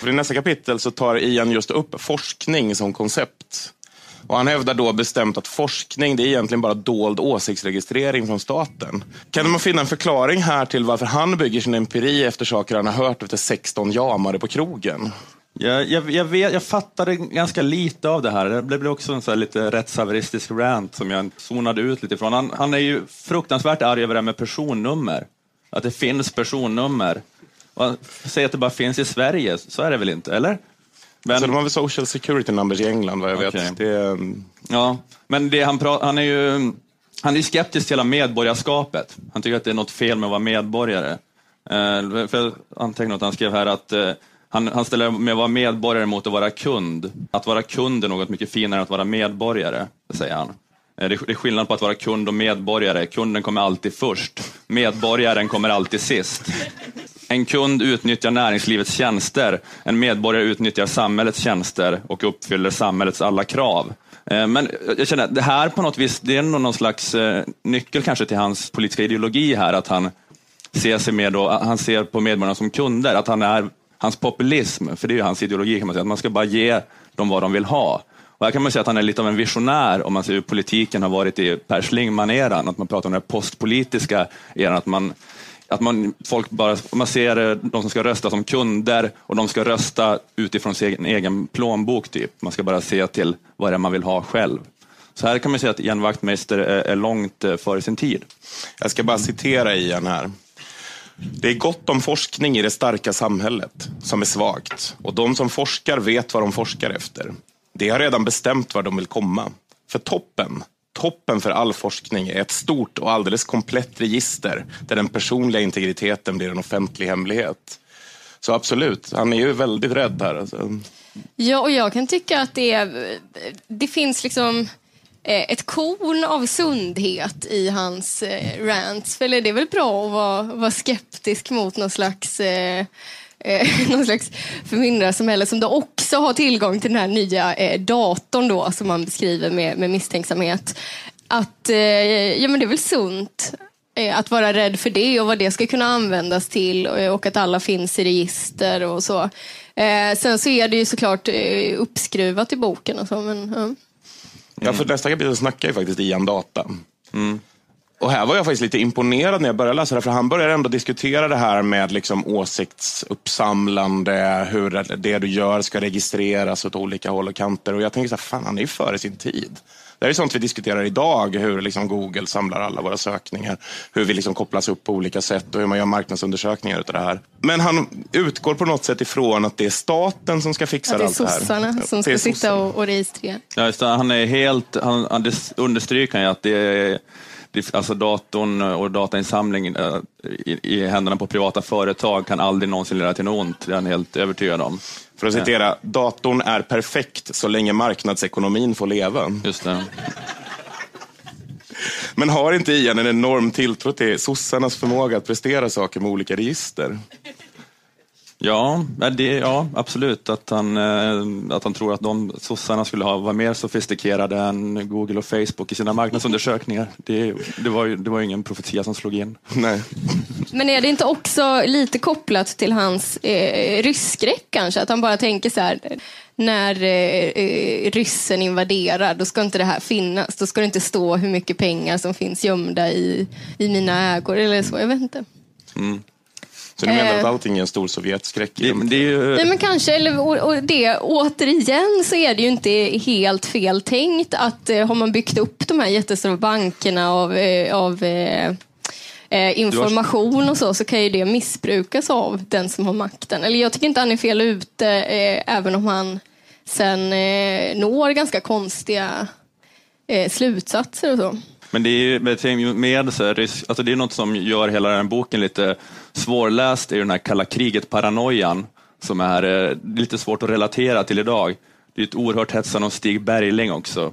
Speaker 2: För I nästa kapitel så tar Ian just upp forskning som koncept. Och han hävdar då bestämt att forskning det är egentligen bara dold åsiktsregistrering från staten. Kan man finna en förklaring här till varför han bygger sin empiri efter saker han har hört efter 16 jamare på krogen?
Speaker 3: Jag, jag, jag, vet, jag fattade ganska lite av det här. Det blev också en så lite rättshaveristisk rant som jag zonade ut lite ifrån. Han, han är ju fruktansvärt arg över det här med personnummer. Att det finns personnummer. Och han säger att det bara finns i Sverige, så är det väl inte, eller? Men,
Speaker 2: Så de har väl social security numbers i England vad jag
Speaker 3: Okej.
Speaker 2: vet. Det mm,
Speaker 3: ja, men det han, pra, han är ju han är skeptisk till hela medborgarskapet. Han tycker att det är något fel med att vara medborgare. Eh, för jag antecknade att han skrev här att eh, han, han ställer med att vara medborgare mot att vara kund. Att vara kund är något mycket finare än att vara medborgare, säger han. Eh, det är skillnad på att vara kund och medborgare. Kunden kommer alltid först. Medborgaren kommer alltid sist. En kund utnyttjar näringslivets tjänster, en medborgare utnyttjar samhällets tjänster och uppfyller samhällets alla krav. Eh, men jag känner att det här på något vis, det är nog någon slags eh, nyckel kanske till hans politiska ideologi här, att han ser sig med då, han ser på medborgarna som kunder, att han är hans populism, för det är ju hans ideologi kan man säga, att man ska bara ge dem vad de vill ha. Och här kan man säga att han är lite av en visionär om man ser hur politiken har varit i Per Schlingmann-eran, att man pratar om den postpolitiska eran, att man att man, folk bara, man ser eh, de som ska rösta som kunder och de ska rösta utifrån sin egen plånbok. Typ. Man ska bara se till vad det är man vill ha själv. Så här kan man säga att Ian Wachtmeister är långt eh, före sin tid.
Speaker 2: Jag ska bara citera Ian här. Det är gott om forskning i det starka samhället som är svagt och de som forskar vet vad de forskar efter. De har redan bestämt var de vill komma. För toppen, toppen för all forskning är ett stort och alldeles komplett register där den personliga integriteten blir en offentlig hemlighet. Så absolut, han är ju väldigt rädd här. Alltså.
Speaker 4: Ja, och jag kan tycka att det, är, det finns liksom Eh, ett korn av sundhet i hans eh, rants. För det är väl bra att vara, vara skeptisk mot någon slags eh, eh, någon slags förmyndarsamhälle som då också har tillgång till den här nya eh, datorn då, som man beskriver med, med misstänksamhet. Att, eh, ja men det är väl sunt eh, att vara rädd för det och vad det ska kunna användas till och, och att alla finns i register och så. Eh, sen så är det ju såklart eh, uppskruvat i boken och så, men ja.
Speaker 2: Ja, för nästa kapitel snackar ju faktiskt Ian data. Mm. Och här var jag faktiskt lite imponerad när jag började läsa det, för han börjar ändå diskutera det här med liksom åsiktsuppsamlande, hur det du gör ska registreras åt olika håll och kanter. Och jag tänker så här, fan han är ju före sin tid. Det här är sånt vi diskuterar idag, hur liksom Google samlar alla våra sökningar, hur vi liksom kopplas upp på olika sätt och hur man gör marknadsundersökningar av det här. Men han utgår på något sätt ifrån att det är staten som ska fixa allt det här.
Speaker 4: Det är sossarna som ska sitta och, och registrera.
Speaker 3: Ja, just det, han är helt, han, han understryker att det är alltså datorn och datainsamling eh, i, i händerna på privata företag kan aldrig någonsin leda till något ont. Det är han helt övertygad om.
Speaker 2: För att citera, datorn är perfekt så länge marknadsekonomin får leva.
Speaker 3: Just det.
Speaker 2: Men har inte Ian en enorm tilltro till sossarnas förmåga att prestera saker med olika register?
Speaker 3: Ja, det, ja absolut. Att han, eh, att han tror att de sossarna skulle ha, vara mer sofistikerade än Google och Facebook i sina marknadsundersökningar. Det, det, var, ju, det var ingen profetia som slog in.
Speaker 2: Nej.
Speaker 4: Men är det inte också lite kopplat till hans eh, rysskräck kanske? Att han bara tänker så här, när eh, eh, ryssen invaderar, då ska inte det här finnas. Då ska det inte stå hur mycket pengar som finns gömda i, i mina ägor eller så. Jag vet inte. Mm.
Speaker 2: Så du menar att eh. allting är en stor Sovjetskräck?
Speaker 3: Det, det är ju...
Speaker 4: Nej men kanske, eller, och, och det, återigen så är det ju inte helt fel tänkt att eh, har man byggt upp de här jättestora bankerna av, eh, av eh, eh information och så, så kan ju det missbrukas av den som har makten. Eller jag tycker inte han är fel ute, eh, även om han sen eh, når ganska konstiga eh, slutsatser och så.
Speaker 3: Men det är med, med så här, alltså det är något som gör hela den här boken lite svårläst, är den här kalla kriget-paranoian som är eh, lite svårt att relatera till idag. Det är ett oerhört hetsande om Stig Bergling också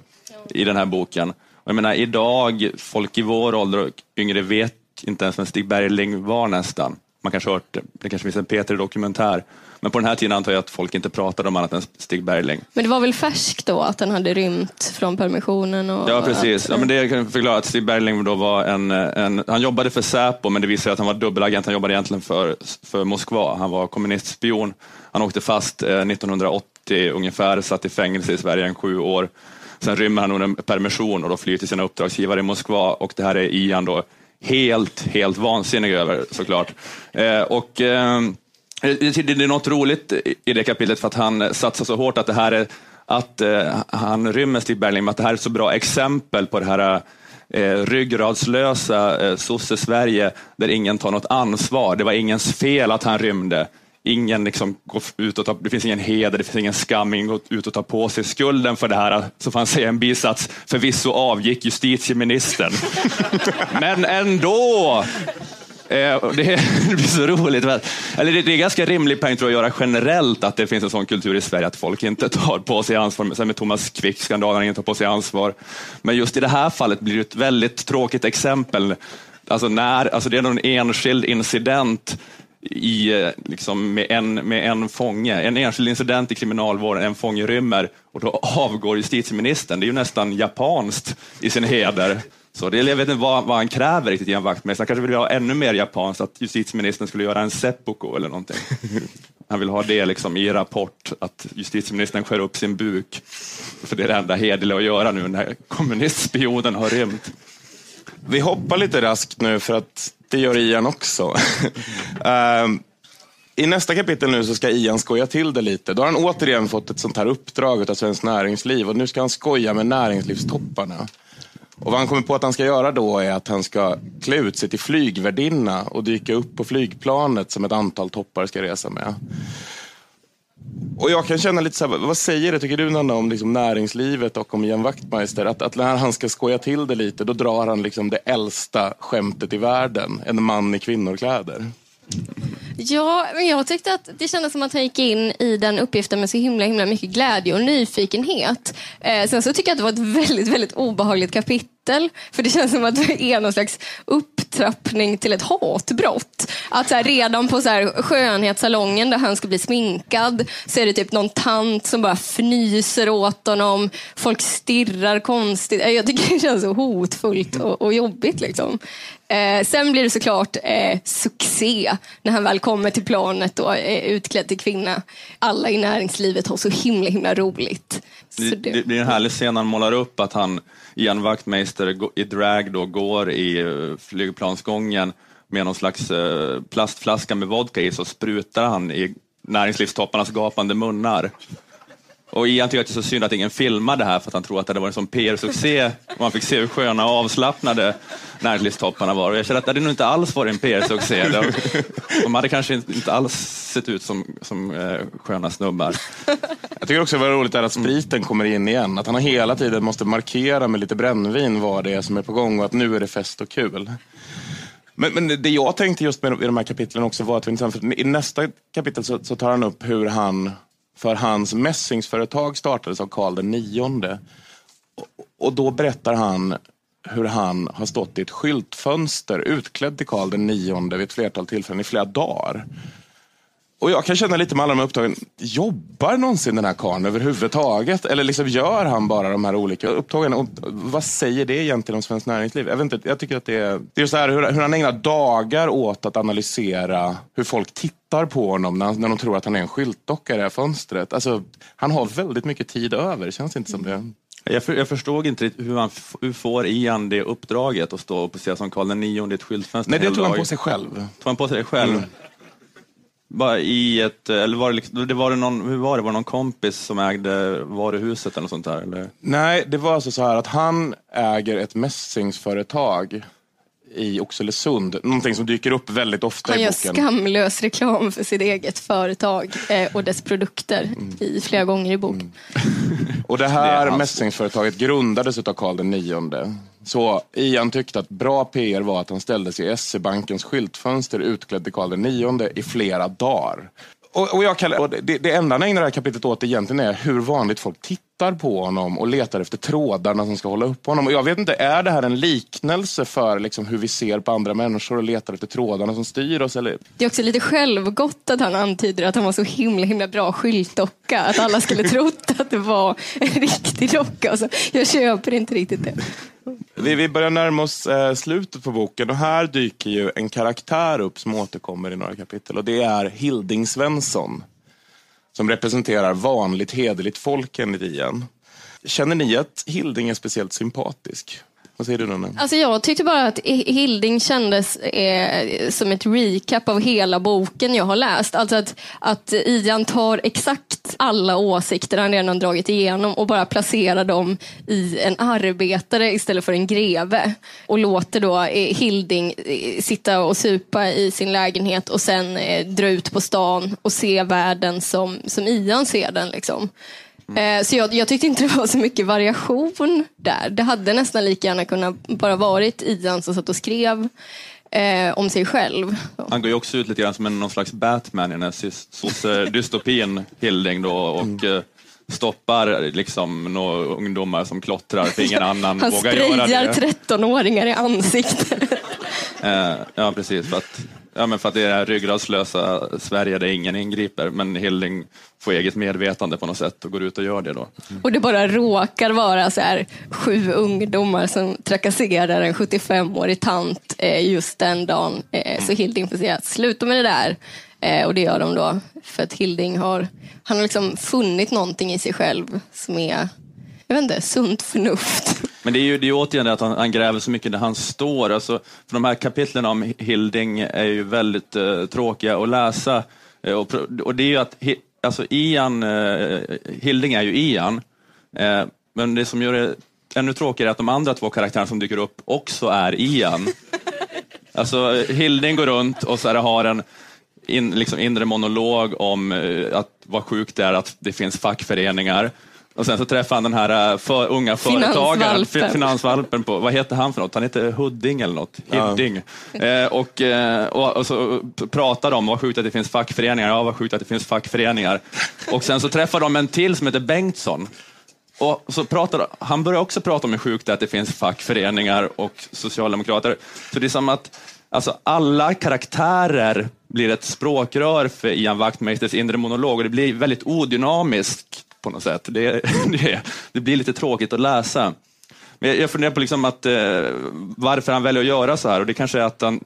Speaker 3: i den här boken. Och jag menar idag, folk i vår ålder och yngre vet inte ens vem Stig Bergling var nästan. Man kanske hört, det kanske finns en Peter-dokumentär men på den här tiden antar jag att folk inte pratade om annat än Stig Bergling.
Speaker 4: Men det var väl färskt då att han hade rymt från permissionen? Och
Speaker 3: ja, precis. Ja, men det kan förklara att Stig Bergling då var en, en, han jobbade för Säpo, men det visade sig att han var dubbelagent. Han jobbade egentligen för, för Moskva. Han var kommunistspion. Han åkte fast eh, 1980 ungefär, satt i fängelse i Sverige i sju år. Sen rymmer han under en permission och då flyr till sina uppdragsgivare i Moskva och det här är Ian då helt, helt vansinnig över såklart. Eh, och, eh, det är något roligt i det kapitlet för att han satsar så hårt att det här är att eh, han rymmer Stig Bergling med att det här är ett så bra exempel på det här eh, ryggradslösa eh, sosse-Sverige där ingen tar något ansvar. Det var ingens fel att han rymde. Ingen liksom går ut och tar, det finns ingen heder, det finns ingen skam, ingen går ut och tar på sig skulden för det här. Så får han säga en bisats, förvisso avgick justitieministern. Men ändå Eh, Eh, det, blir så roligt. Eller det, är ganska rimlig poäng att göra generellt att det finns en sån kultur i Sverige att folk inte tar på sig ansvar. Sen med Thomas Quick-skandalen, inte tar på sig ansvar. Men just i det här fallet blir det ett väldigt tråkigt exempel. Alltså när, alltså det är någon enskild incident i, eh, liksom, med, en, med en fånge. En enskild incident i kriminalvården, en fånge rymmer och då avgår justitieministern. Det är ju nästan japanskt i sin heder. Så det, jag vet inte vad, vad han kräver riktigt Ian Wachtmeister. Han kanske vill ha ännu mer japanskt, att justitieministern skulle göra en seppuku eller någonting. Han vill ha det liksom i rapport, att justitieministern skär upp sin buk. För det är det enda hederliga att göra nu när kommunistspionen har rymt.
Speaker 2: Vi hoppar lite raskt nu för att det gör Ian också. um, I nästa kapitel nu så ska Ian skoja till det lite. Då har han återigen fått ett sånt här uppdrag av Svenskt Näringsliv och nu ska han skoja med näringslivstopparna. Och vad han kommer på att han ska göra då är att han ska klä ut sig till flygvärdinna och dyka upp på flygplanet som ett antal toppar ska resa med. Och jag kan känna lite så här, vad säger det, tycker du Nanna, om liksom näringslivet och om Ian Wachtmeister? Att, att när han ska skoja till det lite, då drar han liksom det äldsta skämtet i världen. En man i kvinnorkläder.
Speaker 4: Ja, men jag tyckte att det kändes som att han gick in i den uppgiften med så himla, himla mycket glädje och nyfikenhet. Eh, sen så tycker jag att det var ett väldigt, väldigt obehagligt kapitel. För det känns som att det är någon slags upptrappning till ett hatbrott. Att så här, redan på så här, skönhetssalongen där han ska bli sminkad så är det typ någon tant som bara fnyser åt honom. Folk stirrar konstigt. Eh, jag tycker det känns så hotfullt och, och jobbigt. Liksom. Eh, sen blir det såklart eh, succé när han väl kommer till planet och är utklädd till kvinna. Alla i näringslivet har så himla himla roligt.
Speaker 3: Det, det... det, blir en härlig scen han målar upp att han, Ian Wachtmeister i drag då, går i eh, flygplansgången med någon slags eh, plastflaska med vodka i så sprutar han i näringslivstopparnas gapande munnar. Och Ian tycker att det är så synd att ingen filmar det här för att han tror att det hade varit en sån PR-succé och man fick se hur sköna och avslappnade näringslivstopparna var. Och jag känner att det hade nog inte alls varit en PR-succé. De hade kanske inte alls sett ut som, som eh, sköna snubbar.
Speaker 2: Jag tycker också det var roligt att spriten kommer in igen. Att han hela tiden måste markera med lite brännvin vad det är som är på gång och att nu är det fest och kul. Men, men det jag tänkte just med i de här kapitlen också var att i nästa kapitel så, så tar han upp hur han för hans mässingsföretag startades av Karl den nionde. Och då berättar han hur han har stått i ett skyltfönster utklädd till Karl den nionde vid ett flertal tillfällen i flera dagar. Och jag kan känna lite med alla de här uppdragen, jobbar någonsin den här karln överhuvudtaget? Eller liksom gör han bara de här olika uppdragen? Och vad säger det egentligen om Svenskt Näringsliv? Jag, vet inte, jag tycker att det är, det är så här, hur, hur han ägnar dagar åt att analysera hur folk tittar på honom när, när de tror att han är en skyltdocka i det här fönstret. Alltså, han har väldigt mycket tid över, känns det inte som det?
Speaker 3: Jag, för, jag förstod inte hur, han, hur får Ian det uppdraget att stå och posera som Karl IX i ett skyltfönster
Speaker 2: Nej, det tog han på sig själv.
Speaker 3: Tog han på sig det själv? Mm. Bara i ett, eller var det, liksom, det var det någon, hur var det, var det någon kompis som ägde varuhuset eller något sånt där? Eller?
Speaker 2: Nej, det var alltså så här att han äger ett mässingsföretag i Oxelösund. Någonting som dyker upp väldigt ofta
Speaker 4: han
Speaker 2: i boken.
Speaker 4: Han gör skamlös reklam för sitt eget företag eh, och dess produkter mm. i flera gånger i boken.
Speaker 2: Mm. och det här det mässingsföretaget grundades av Karl nionde. Så Ian tyckte att bra PR var att han ställde sig i SE-bankens skyltfönster utklädd till Karl nionde i flera dagar. Och, och, jag kallar, och det, det enda han ägnar det här kapitlet åt egentligen är hur vanligt folk tittar på honom och letar efter trådarna som ska hålla upp honom. Och jag vet inte, är det här en liknelse för liksom hur vi ser på andra människor och letar efter trådarna som styr oss? Eller?
Speaker 4: Det är också lite självgott att han antyder att han var så himla himla bra skyltdocka. Att alla skulle trott att det var en riktig docka. Alltså, jag köper inte riktigt det.
Speaker 2: Vi, vi börjar närma oss eh, slutet på boken och här dyker ju en karaktär upp som återkommer i några kapitel och det är Hilding Svensson. Som representerar vanligt hederligt folk enligt Ian. Känner ni att Hilding är speciellt sympatisk? Vad säger du då?
Speaker 4: Alltså jag tyckte bara att Hilding kändes eh, som ett recap av hela boken jag har läst. Alltså att, att Ian tar exakt alla åsikter han redan dragit igenom och bara placerar dem i en arbetare istället för en greve. Och låter då eh, Hilding eh, sitta och supa i sin lägenhet och sen eh, dra ut på stan och se världen som, som Ian ser den. Liksom. Mm. Så jag, jag, tyckte inte det var så mycket variation där. Det hade nästan lika gärna kunnat bara varit Ian som satt och skrev eh, om sig själv.
Speaker 3: Han går ju också ut lite grann som en, någon slags Batman i den här dystopin Hilding då och mm. Eh, stoppar liksom några ungdomar som klottrar för ingen annan vågar göra det.
Speaker 4: Han sprayar 13-åringar i ansiktet.
Speaker 3: eh, ja, precis. För att, Ja, men för att det är det här ryggradslösa Sverige där ingen ingriper, men Hilding får eget medvetande på något sätt och går ut och gör det då.
Speaker 4: Och det bara råkar vara så här, sju ungdomar som trakasserar en 75-årig tant eh, just den dagen. Eh, så Hilding får säga sluta med det där. Eh, och det gör de då för att Hilding har, han har liksom funnit någonting i sig själv som är, jag vet inte, sunt förnuft.
Speaker 3: Men det är ju det är återigen det att han, han gräver så mycket där han står. Alltså, för de här kapitlen om Hilding är ju väldigt eh, tråkiga att läsa. Eh, och, och det är ju att alltså Ian, eh, Hilding är ju Ian, eh, men det som gör det ännu tråkigare är att de andra två karaktärerna som dyker upp också är Ian. Alltså Hilding går runt och så här har en in, liksom inre monolog om eh, att vad sjukt det är att det finns fackföreningar. Och sen så träffar han den här eh, för, unga företagaren,
Speaker 4: Finansvalpen.
Speaker 3: fi- finansvalpen på, vad heter han för något? Han heter Hudding eller något. Hidding. Eh, och, eh, och, och så pratar de, vad sjukt att det finns fackföreningar, ja vad sjukt att det finns fackföreningar. Och sen så träffar de en till som heter Bengtsson. Och så pratar, han börjar också prata om hur sjukt det är att det finns fackföreningar och socialdemokrater. Så det är som att alltså, alla karaktärer blir ett språkrör för Ian Wachtmeisters inre monolog och det blir väldigt odynamiskt på något sätt. Det, det, det blir lite tråkigt att läsa. Men jag, funderar på liksom att, eh, varför han väljer att göra så här och det kanske är att han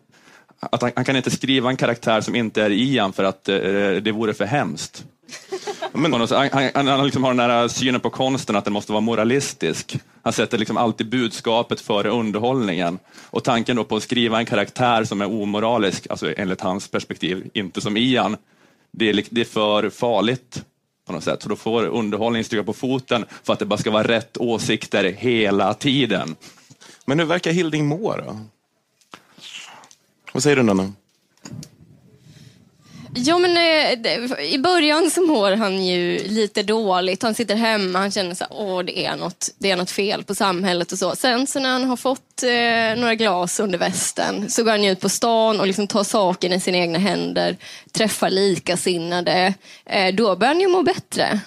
Speaker 3: att han, han kan inte skriva en karaktär som inte är Ian för att eh, det vore för hemskt.
Speaker 2: Men-.
Speaker 3: Han, han, han liksom har den här synen på konsten att den måste vara moralistisk. Han sätter liksom alltid budskapet före underhållningen. Och tanken då på att skriva en karaktär som är omoralisk, alltså enligt hans perspektiv, inte som Ian, det är, det är för farligt på något sätt. Så då får underhållningen stryka på foten för att det bara ska vara rätt åsikter hela tiden.
Speaker 2: Men hur verkar Hilding må då? Vad säger du Nanna?
Speaker 4: Ja, men eh, i början så mår han ju lite dåligt. Han sitter hemma, han känner så här, åh det är, något, det är något fel på samhället och så. Sen så när han har fått eh, några glas under västen så går han ut på stan och liksom tar saken i sina egna händer, träffar likasinnade. Eh, då börjar han ju må bättre.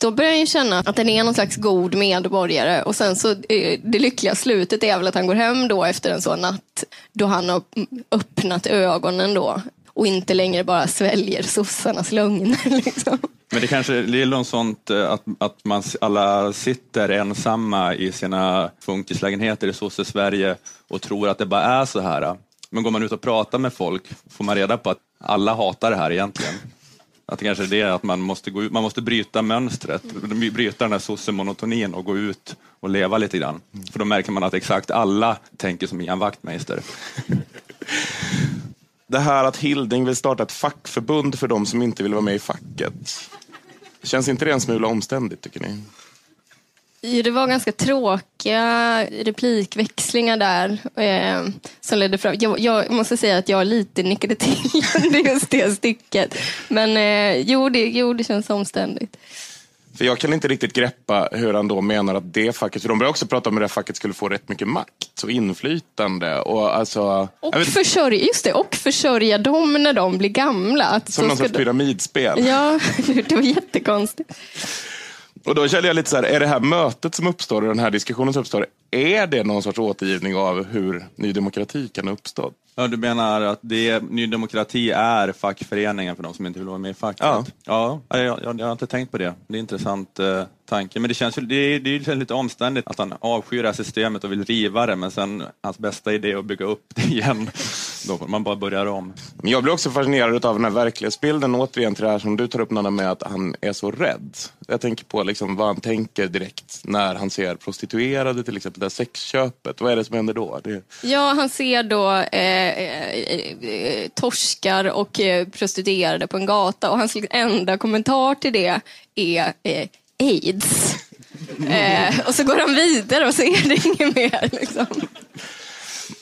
Speaker 4: Då börjar han ju känna att han är någon slags god medborgare och sen så eh, det lyckliga slutet är väl att han går hem då efter en sån natt då han har öppnat ögonen då och inte längre bara sväljer sossarnas lögner. Liksom.
Speaker 3: Men det kanske det är något sånt eh, att, att man alla sitter ensamma i sina funkislägenheter i sosse-Sverige och tror att det bara är så här. Men går man ut och pratar med folk får man reda på att alla hatar det här egentligen. Att det kanske är det att man måste, gå ut, man måste bryta mönstret, bryta den här sosse-monotonin och gå ut och leva lite grann. För då märker man att exakt alla tänker som Ian Wachtmeister.
Speaker 2: Det här att Hilding vill starta ett fackförbund för de som inte vill vara med i facket. Känns inte det en smula omständigt tycker ni?
Speaker 4: Jo, Det var ganska tråkiga replikväxlingar där eh, som ledde fram. Jag, jag måste säga att jag lite nickade till under just det stycket. Men eh, jo, det, jo, det känns omständigt.
Speaker 2: För jag kan inte riktigt greppa hur han då menar att det facket, för de börjar också prata om hur det facket skulle få rätt mycket makt och inflytande. Och alltså,
Speaker 4: Och
Speaker 2: vet,
Speaker 4: försörja, just det, och försörja dem när de blir gamla. Att
Speaker 2: som någon sorts
Speaker 4: de-
Speaker 2: pyramidspel.
Speaker 4: Ja, det var jättekonstigt.
Speaker 2: Och då känner jag lite så här, är det här mötet som uppstår och den här diskussionen som uppstår, är det någon sorts återgivning av hur Ny Demokrati kan ha uppstått?
Speaker 3: Ja, du menar att det, Ny Demokrati är fackföreningen för de som inte vill vara med i facket?
Speaker 2: Ja.
Speaker 3: ja jag, jag, jag har inte tänkt på det. Det är en intressant eh, tanke. Men det känns det, är- det är lite omständigt att han avskyr det här systemet och vill riva det, men sen hans bästa idé är att bygga upp det igen. Då man bara börjar om.
Speaker 2: Men jag blir också fascinerad av den här verklighetsbilden, återigen till det här som du tar upp Nanna med att han är så rädd. Jag tänker på liksom vad han tänker direkt när han ser prostituerade till exempel, det här sexköpet. Vad är det som händer då? Det...
Speaker 4: Ja, han ser då eh, eh, torskar och eh, prostituerade på en gata och hans enda kommentar till det är eh, aids. Och så går han vidare och så är det inget mer. Liksom.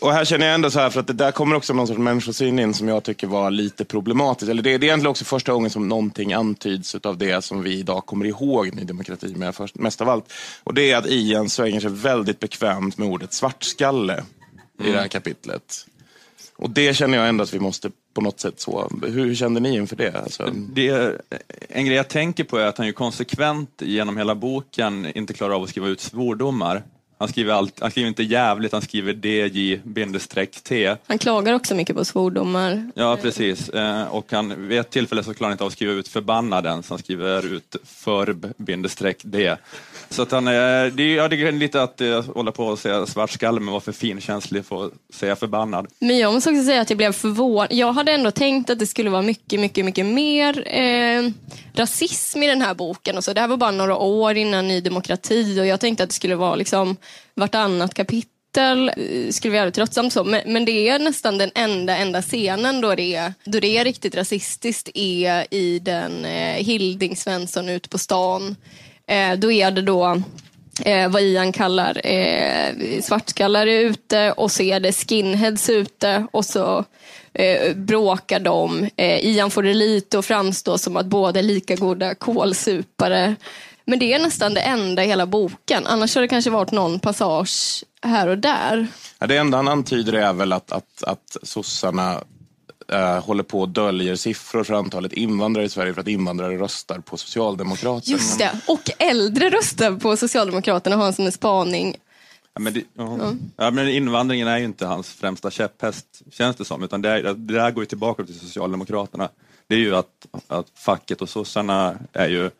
Speaker 2: Och här känner jag ändå så här, för att det där kommer också någon sorts människosyn in som jag tycker var lite problematiskt. Eller det, det är egentligen också första gången som någonting antyds av det som vi idag kommer ihåg Ny Demokrati med först, mest av allt. Och det är att Ian svänger sig väldigt bekvämt med ordet svartskalle i det här kapitlet. Och det känner jag ändå att vi måste på något sätt så. Hur, hur kände ni inför det? Alltså,
Speaker 3: Det är, en grej jag tänker på är att han ju konsekvent genom hela boken inte klarar av att skriva ut svordomar. Han skriver, allt, han skriver inte jävligt, han skriver DJ-T.
Speaker 4: Han klagar också mycket på svordomar.
Speaker 3: Ja, precis. Eh, och han, vid ett tillfälle så klarar han inte av att skriva ut förbannaden, så han skriver ut förb-d. Så att han, är- det, är- ja, det är lite att eh, hålla på och säga svartskalle, men vara för finkänslig för att säga förbannad.
Speaker 4: Men jag måste också säga att jag blev förvånad. Jag hade ändå tänkt att det skulle vara mycket, mycket, mycket mer eh, rasism i den här boken. Och så. Det här var bara några år innan Ny Demokrati och jag tänkte att det skulle vara liksom vartannat kapitel eh, skulle vara jävligt tröttsamt så. Men, men det är nästan den enda, enda scenen då det är, då det är riktigt rasistiskt är i den eh, Hilding Svensson ute på stan. Eh, då är det då eh, vad Ian kallar eh, svartskallar är ute och så är det skinheads ute och så eh, bråkar de. Eh, Ian får det lite att framstå som att båda är lika goda kålsupare. Men det är nästan det enda i hela boken. Annars har det kanske varit någon passage här och där.
Speaker 2: Ja, det enda han antyder är väl att, att, att sossarna eh, håller på och döljer siffror för antalet invandrare i Sverige för att invandrare röstar på Socialdemokraterna.
Speaker 4: Just det. Och äldre röstar på Socialdemokraterna har han som en spaning.
Speaker 3: Ja, men, det, ja. Ja, men invandringen är ju inte hans främsta käpphäst, känns det som, utan det, är, det där går ju tillbaka till Socialdemokraterna. Det är ju att, att facket och sossarna är ju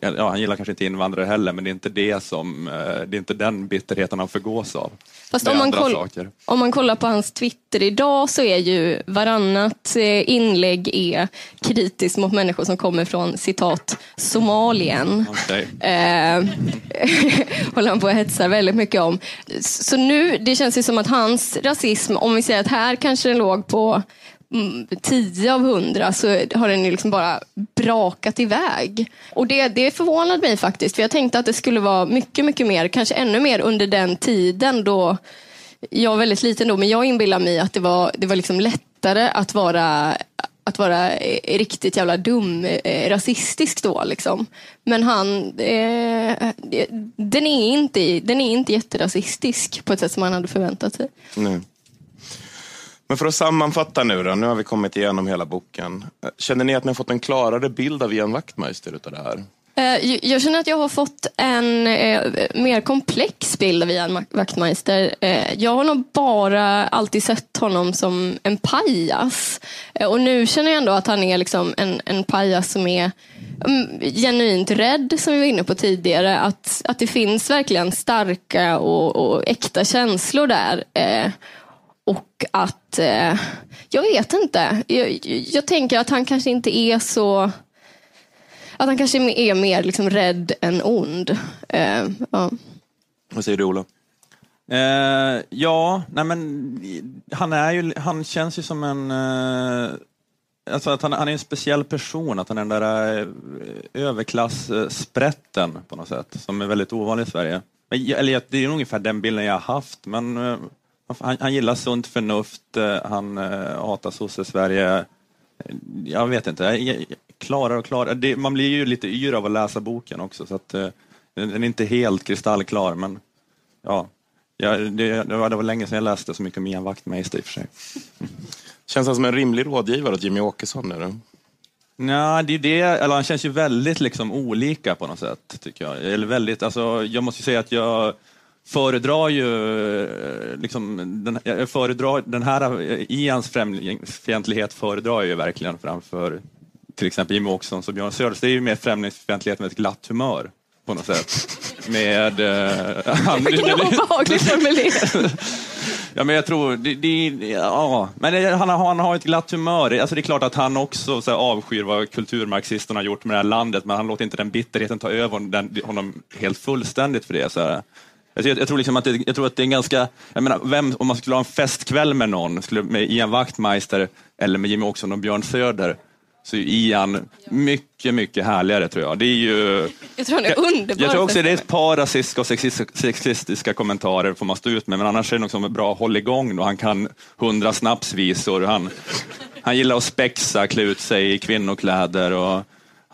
Speaker 3: Ja, han gillar kanske inte invandrare heller, men det är inte det som, eh, det är inte den bitterheten han förgås av.
Speaker 4: Fast om man, koll, om man kollar på hans Twitter idag så är ju varannat eh, inlägg är kritiskt mot människor som kommer från citat Somalien.
Speaker 3: Okej.
Speaker 4: Eh, håller han på och hetsar väldigt mycket om. Så nu, det känns ju som att hans rasism, om vi säger att här kanske den låg på Mm, 10 av 100 så har den liksom bara brakat iväg. Och det, det förvånade mig faktiskt, för jag tänkte att det skulle vara mycket, mycket mer, kanske ännu mer under den tiden då jag var väldigt liten då, men jag inbillar mig att det var, det var liksom lättare att vara att vara eh, riktigt jävla dum, eh, rasistisk då liksom. Men han, eh, den, är inte, den är inte jätterasistisk på ett sätt som man hade förväntat sig.
Speaker 2: Nej. Men för att sammanfatta nu då, nu har vi kommit igenom hela boken. Känner ni att ni har fått en klarare bild av Ian Wachtmeister utav det här?
Speaker 4: Eh, jag- känner att jag har fått en eh, mer komplex bild av Ian Wachtmeister. Eh, jag har nog bara alltid sett honom som en pajas. Och nu känner jag ändå att han är liksom en, en pajas som är mm, genuint rädd, som vi var inne på tidigare. Att, att det finns verkligen starka och, och äkta känslor där. Och att, eh, jag vet inte, jag, jag tänker att han kanske inte är så att han kanske är mer liksom rädd än ond. Eh, ja.
Speaker 2: Vad säger du Ola?
Speaker 3: Eh, ja, nej men han, är ju, han känns ju som en... Eh, alltså att han, han är en speciell person, att han är den där eh, överklasssprätten på något sätt, som är väldigt ovanlig i Sverige. Men, jag- eller det är ungefär den bilden jag har haft, men eh, han, han gillar sunt förnuft, eh, han eh, hatar sosse-Sverige. Eh, Jag vet inte, jag, jag, klarare och klarare. Det, man blir ju lite yr av att läsa boken också, så att, den är inte helt kristallklar, men ja. Ja, det, det, var, det var länge sedan jag läste så mycket om Ian Wachtmeister i och för sig.
Speaker 2: Känns han som en rimlig rådgivare åt Jimmy Åkesson då?
Speaker 3: Nej, det är det, eller han känns ju väldigt liksom olika på något sätt, tycker jag. Eller väldigt, alltså, jag måste ju säga att jag föredrar ju eh, liksom, den, jag föredrar den här, eh, Ians främlingsfientlighet föredrar jag ju verkligen framför till exempel Jimmie Åkessons och Björn Söders. Det är ju mer främlingsfientlighet med ett glatt humör på något sätt. Med... Eh,
Speaker 4: Vilken obehaglig formulering.
Speaker 3: Ja, men jag tror, det, det, ja, men han, han har ett glatt humör. Alltså, det är klart att han också så här, avskyr vad kulturmarxisterna har gjort med det här landet, men han låter inte den bitterheten ta över den, honom helt fullständigt för det. Så här. Alltså, jag, jag, tror liksom att det, jag tror att det är en ganska, jag menar, vem, om man skulle ha en festkväll med någon, skulle, med Ian Wachtmeister eller med Jimmy Åkesson och Björn Söder, så är Ian mycket, mycket härligare tror jag. Det är ju...
Speaker 4: Jag tror han är underbar.
Speaker 3: Jag tror också det är ett par rasistiska och sexis- sexistiska kommentarer får man stå ut med, men annars är det som en bra hålligång. Och han kan hundra snapsvisor. Han, han gillar att spexa, klä ut sig i kvinnokläder och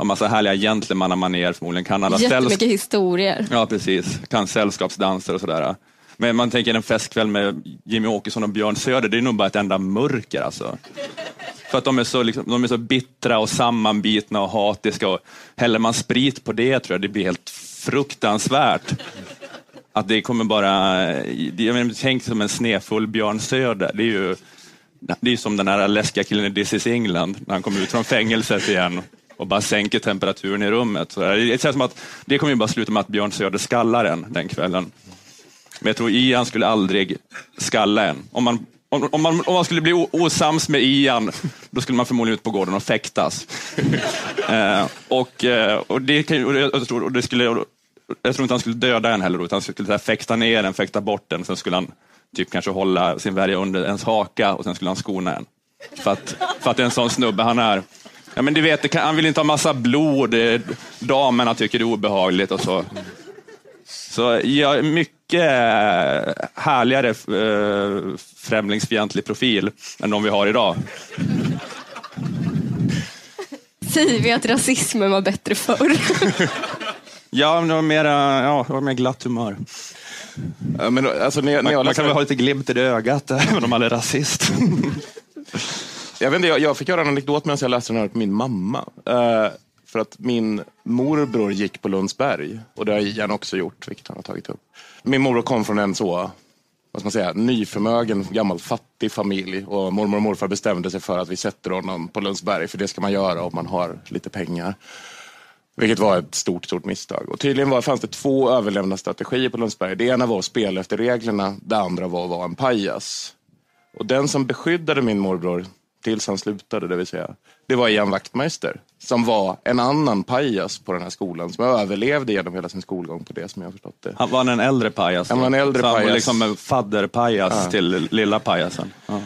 Speaker 3: har massa härliga gentlemannamanér förmodligen. Kan alla
Speaker 4: Jättemycket historier.
Speaker 3: Ja, precis. Kan sällskapsdanser och sådär. Men man tänker en festkväll med Jimmy Åkesson och Björn Söder, det är nog bara ett enda mörker alltså. För att de är, så, liksom, de är så bittra och sammanbitna och hatiska. Och häller man sprit på det tror jag det blir helt fruktansvärt. att det kommer bara... Jag menar, tänk som en snefull Björn Söder. Det är ju det är som den här läskiga killen i This is England, när han kommer ut från fängelset igen och bara sänker temperaturen i rummet. Så det känns som att det kommer ju bara sluta med att Björn Söder skallar en den kvällen. Men jag tror Ian skulle aldrig skalla en. Om man, om, om man, om man skulle bli osams med Ian, då skulle man förmodligen ut på gården och fäktas. eh, och, och, det kan, och jag, tror, och det skulle, jag tror inte han skulle döda en heller, utan han skulle fäkta ner den, fäkta bort den, sen skulle han typ kanske hålla sin värja under ens haka och sen skulle han skona en. För att, för att det är en sån snubbe han är. Ja, men du vet, han vill inte ha massa blod, damerna tycker det är obehagligt och så. Så ja, mycket härligare äh, främlingsfientlig profil än de vi har idag.
Speaker 4: Säger vi att rasismen var bättre förr?
Speaker 3: ja, det var mer, ja, det var mer glatt humör.
Speaker 2: Men, alltså, när, när
Speaker 3: man, man kan väl ha lite glimt i det ögat, även om man är rasist.
Speaker 2: jag, vet inte, jag, jag fick höra en anekdot medan jag läste den här på min mamma. Uh, för att min morbror gick på Lundsberg och det har Ian också gjort, vilket han har tagit upp. Min morbror kom från en så vad ska man säga, nyförmögen gammal fattig familj och mormor och morfar bestämde sig för att vi sätter honom på Lundsberg för det ska man göra om man har lite pengar. Vilket var ett stort, stort misstag. Och tydligen var, fanns det två överlevnadsstrategier på Lundsberg. Det ena var att spela efter reglerna, det andra var att vara en pajas. Och den som beskyddade min morbror tills han slutade, det vill säga, det var Ian Wachtmeister. Som var en annan pajas på den här skolan, som överlevde genom hela sin skolgång på det som jag har förstått det.
Speaker 3: Han var en äldre pajas?
Speaker 2: Han var en äldre
Speaker 3: så
Speaker 2: pajas.
Speaker 3: Han var liksom en fadderpajas ja. till lilla pajasen. Ja.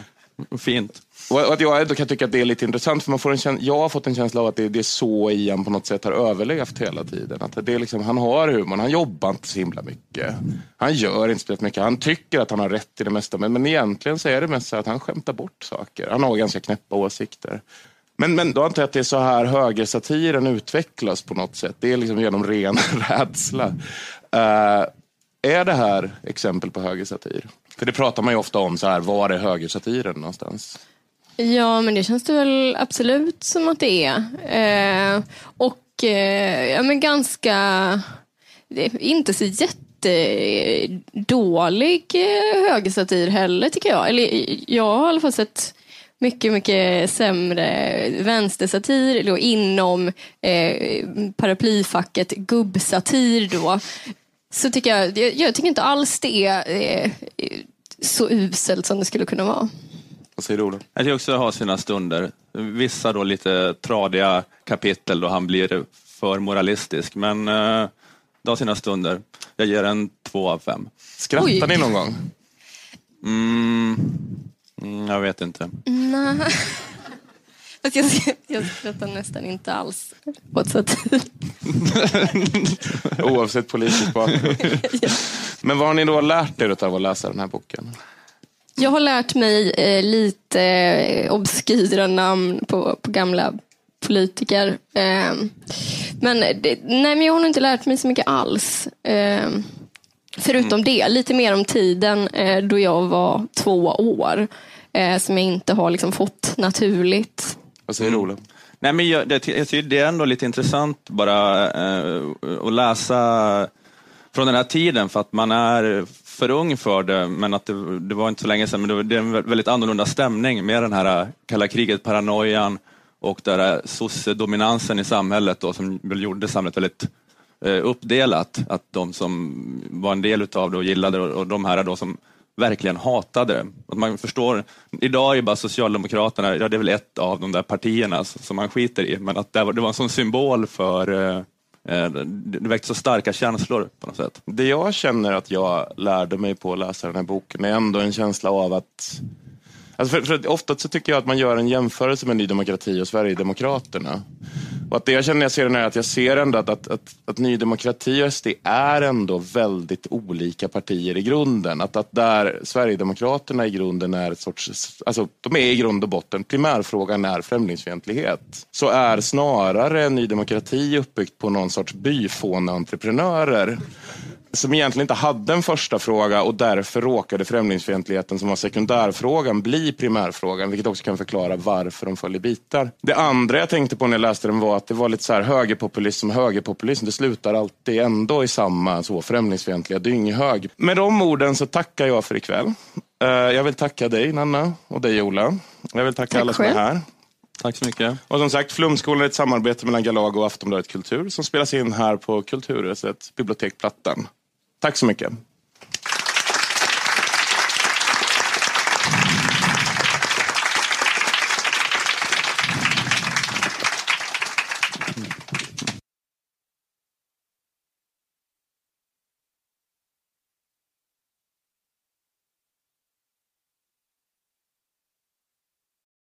Speaker 3: Fint.
Speaker 2: Och att jag ändå kan tycka att det är lite intressant, för man får en känsla, jag har fått en känsla av att det, det är så Ian på något sätt har överlevt hela tiden. Att det är liksom, han har humorn, han jobbar inte så himla mycket. Han gör inte så mycket, han tycker att han har rätt i det mesta, men, men egentligen så är det mest så att han skämtar bort saker. Han har ganska knäppa åsikter. Men, men då antar jag att det är så här högersatiren utvecklas på något sätt. Det är liksom genom ren rädsla. Uh, är det här exempel på högersatir? För det pratar man ju ofta om, så här, var är högersatiren någonstans?
Speaker 4: Ja, men det känns det väl absolut som att det är. Eh, och eh, ja, men ganska, inte så jättedålig eh, högersatir heller tycker jag. Eller jag har i alla fall sett mycket, mycket sämre vänstersatir då, inom eh, paraplyfacket gubbsatir då. Så tycker jag, jag, jag tycker inte alls det är eh, så uselt som det skulle kunna vara.
Speaker 2: Vad säger du Ola?
Speaker 3: Jag tycker också ha sina stunder. Vissa då lite tradiga kapitel då han blir för moralistisk, men uh, det har sina stunder. Jag ger en två av fem.
Speaker 2: Skrattar Oj. ni någon gång?
Speaker 3: Mm, mm, jag vet inte.
Speaker 4: Nej. Fast jag, jag skrattar nästan inte alls åt satir.
Speaker 2: Oavsett politisk bakgrund. Men vad har ni då lärt er av att läsa den här boken?
Speaker 4: Jag har lärt mig eh, lite eh, obskyra namn på, på gamla politiker. Eh, men, det, nej, men jag har nog inte lärt mig så mycket alls. Eh, förutom det, lite mer om tiden eh, då jag var två år. Eh, som jag inte har liksom, fått naturligt.
Speaker 2: Vad säger du Ola?
Speaker 3: Nej, men jag, det, jag tycker det är ändå lite intressant bara eh, att läsa från den här tiden för att man är för ung för det, men att det, det var inte så länge sedan, men det, det är en väldigt annorlunda stämning med den här äh, kalla kriget-paranoian och den sosse-dominansen i samhället då, som gjorde samhället väldigt eh, uppdelat. Att de som var en del utav det och gillade det och, de här då som verkligen hatade det. Att man förstår, idag är bara Socialdemokraterna, ja det är väl ett av de där partierna som man skiter i, men att det var, det var en sån symbol för Eh, Eh, det väckte så starka känslor på något sätt.
Speaker 2: Det jag känner att jag lärde mig på att läsa den här boken är ändå en känsla av att Alltså för, för ofta så tycker jag att man gör en jämförelse med Ny Demokrati och Sverigedemokraterna. Och att det jag känner när jag ser den är att jag ser ändå att, att, att, att Ny Demokrati och SD är ändå väldigt olika partier i grunden. Att, att där Sverigedemokraterna i grunden är ett sorts, alltså de är i grund och botten, primärfrågan är främlingsfientlighet. Så är snarare Ny Demokrati uppbyggt på någon sorts byfåneentreprenörer som egentligen inte hade en första fråga och därför råkade främlingsfientligheten som var sekundärfrågan bli primärfrågan, vilket också kan förklara varför de föll i bitar. Det andra jag tänkte på när jag läste den var att det var lite så här högerpopulism, högerpopulism, det slutar alltid ändå i samma så främlingsfientliga dynghög. Med de orden så tackar jag för ikväll. Eh, Jag vill tacka dig Nanna och dig Ola. Jag vill tacka
Speaker 4: Tack
Speaker 2: alla som är här.
Speaker 3: Tack så mycket.
Speaker 2: Och som sagt, Flumskolan är ett samarbete mellan Galago och Aftonbladet Kultur som spelas in här på Kulturhuset, bibliotek Plattan. Tack så mycket.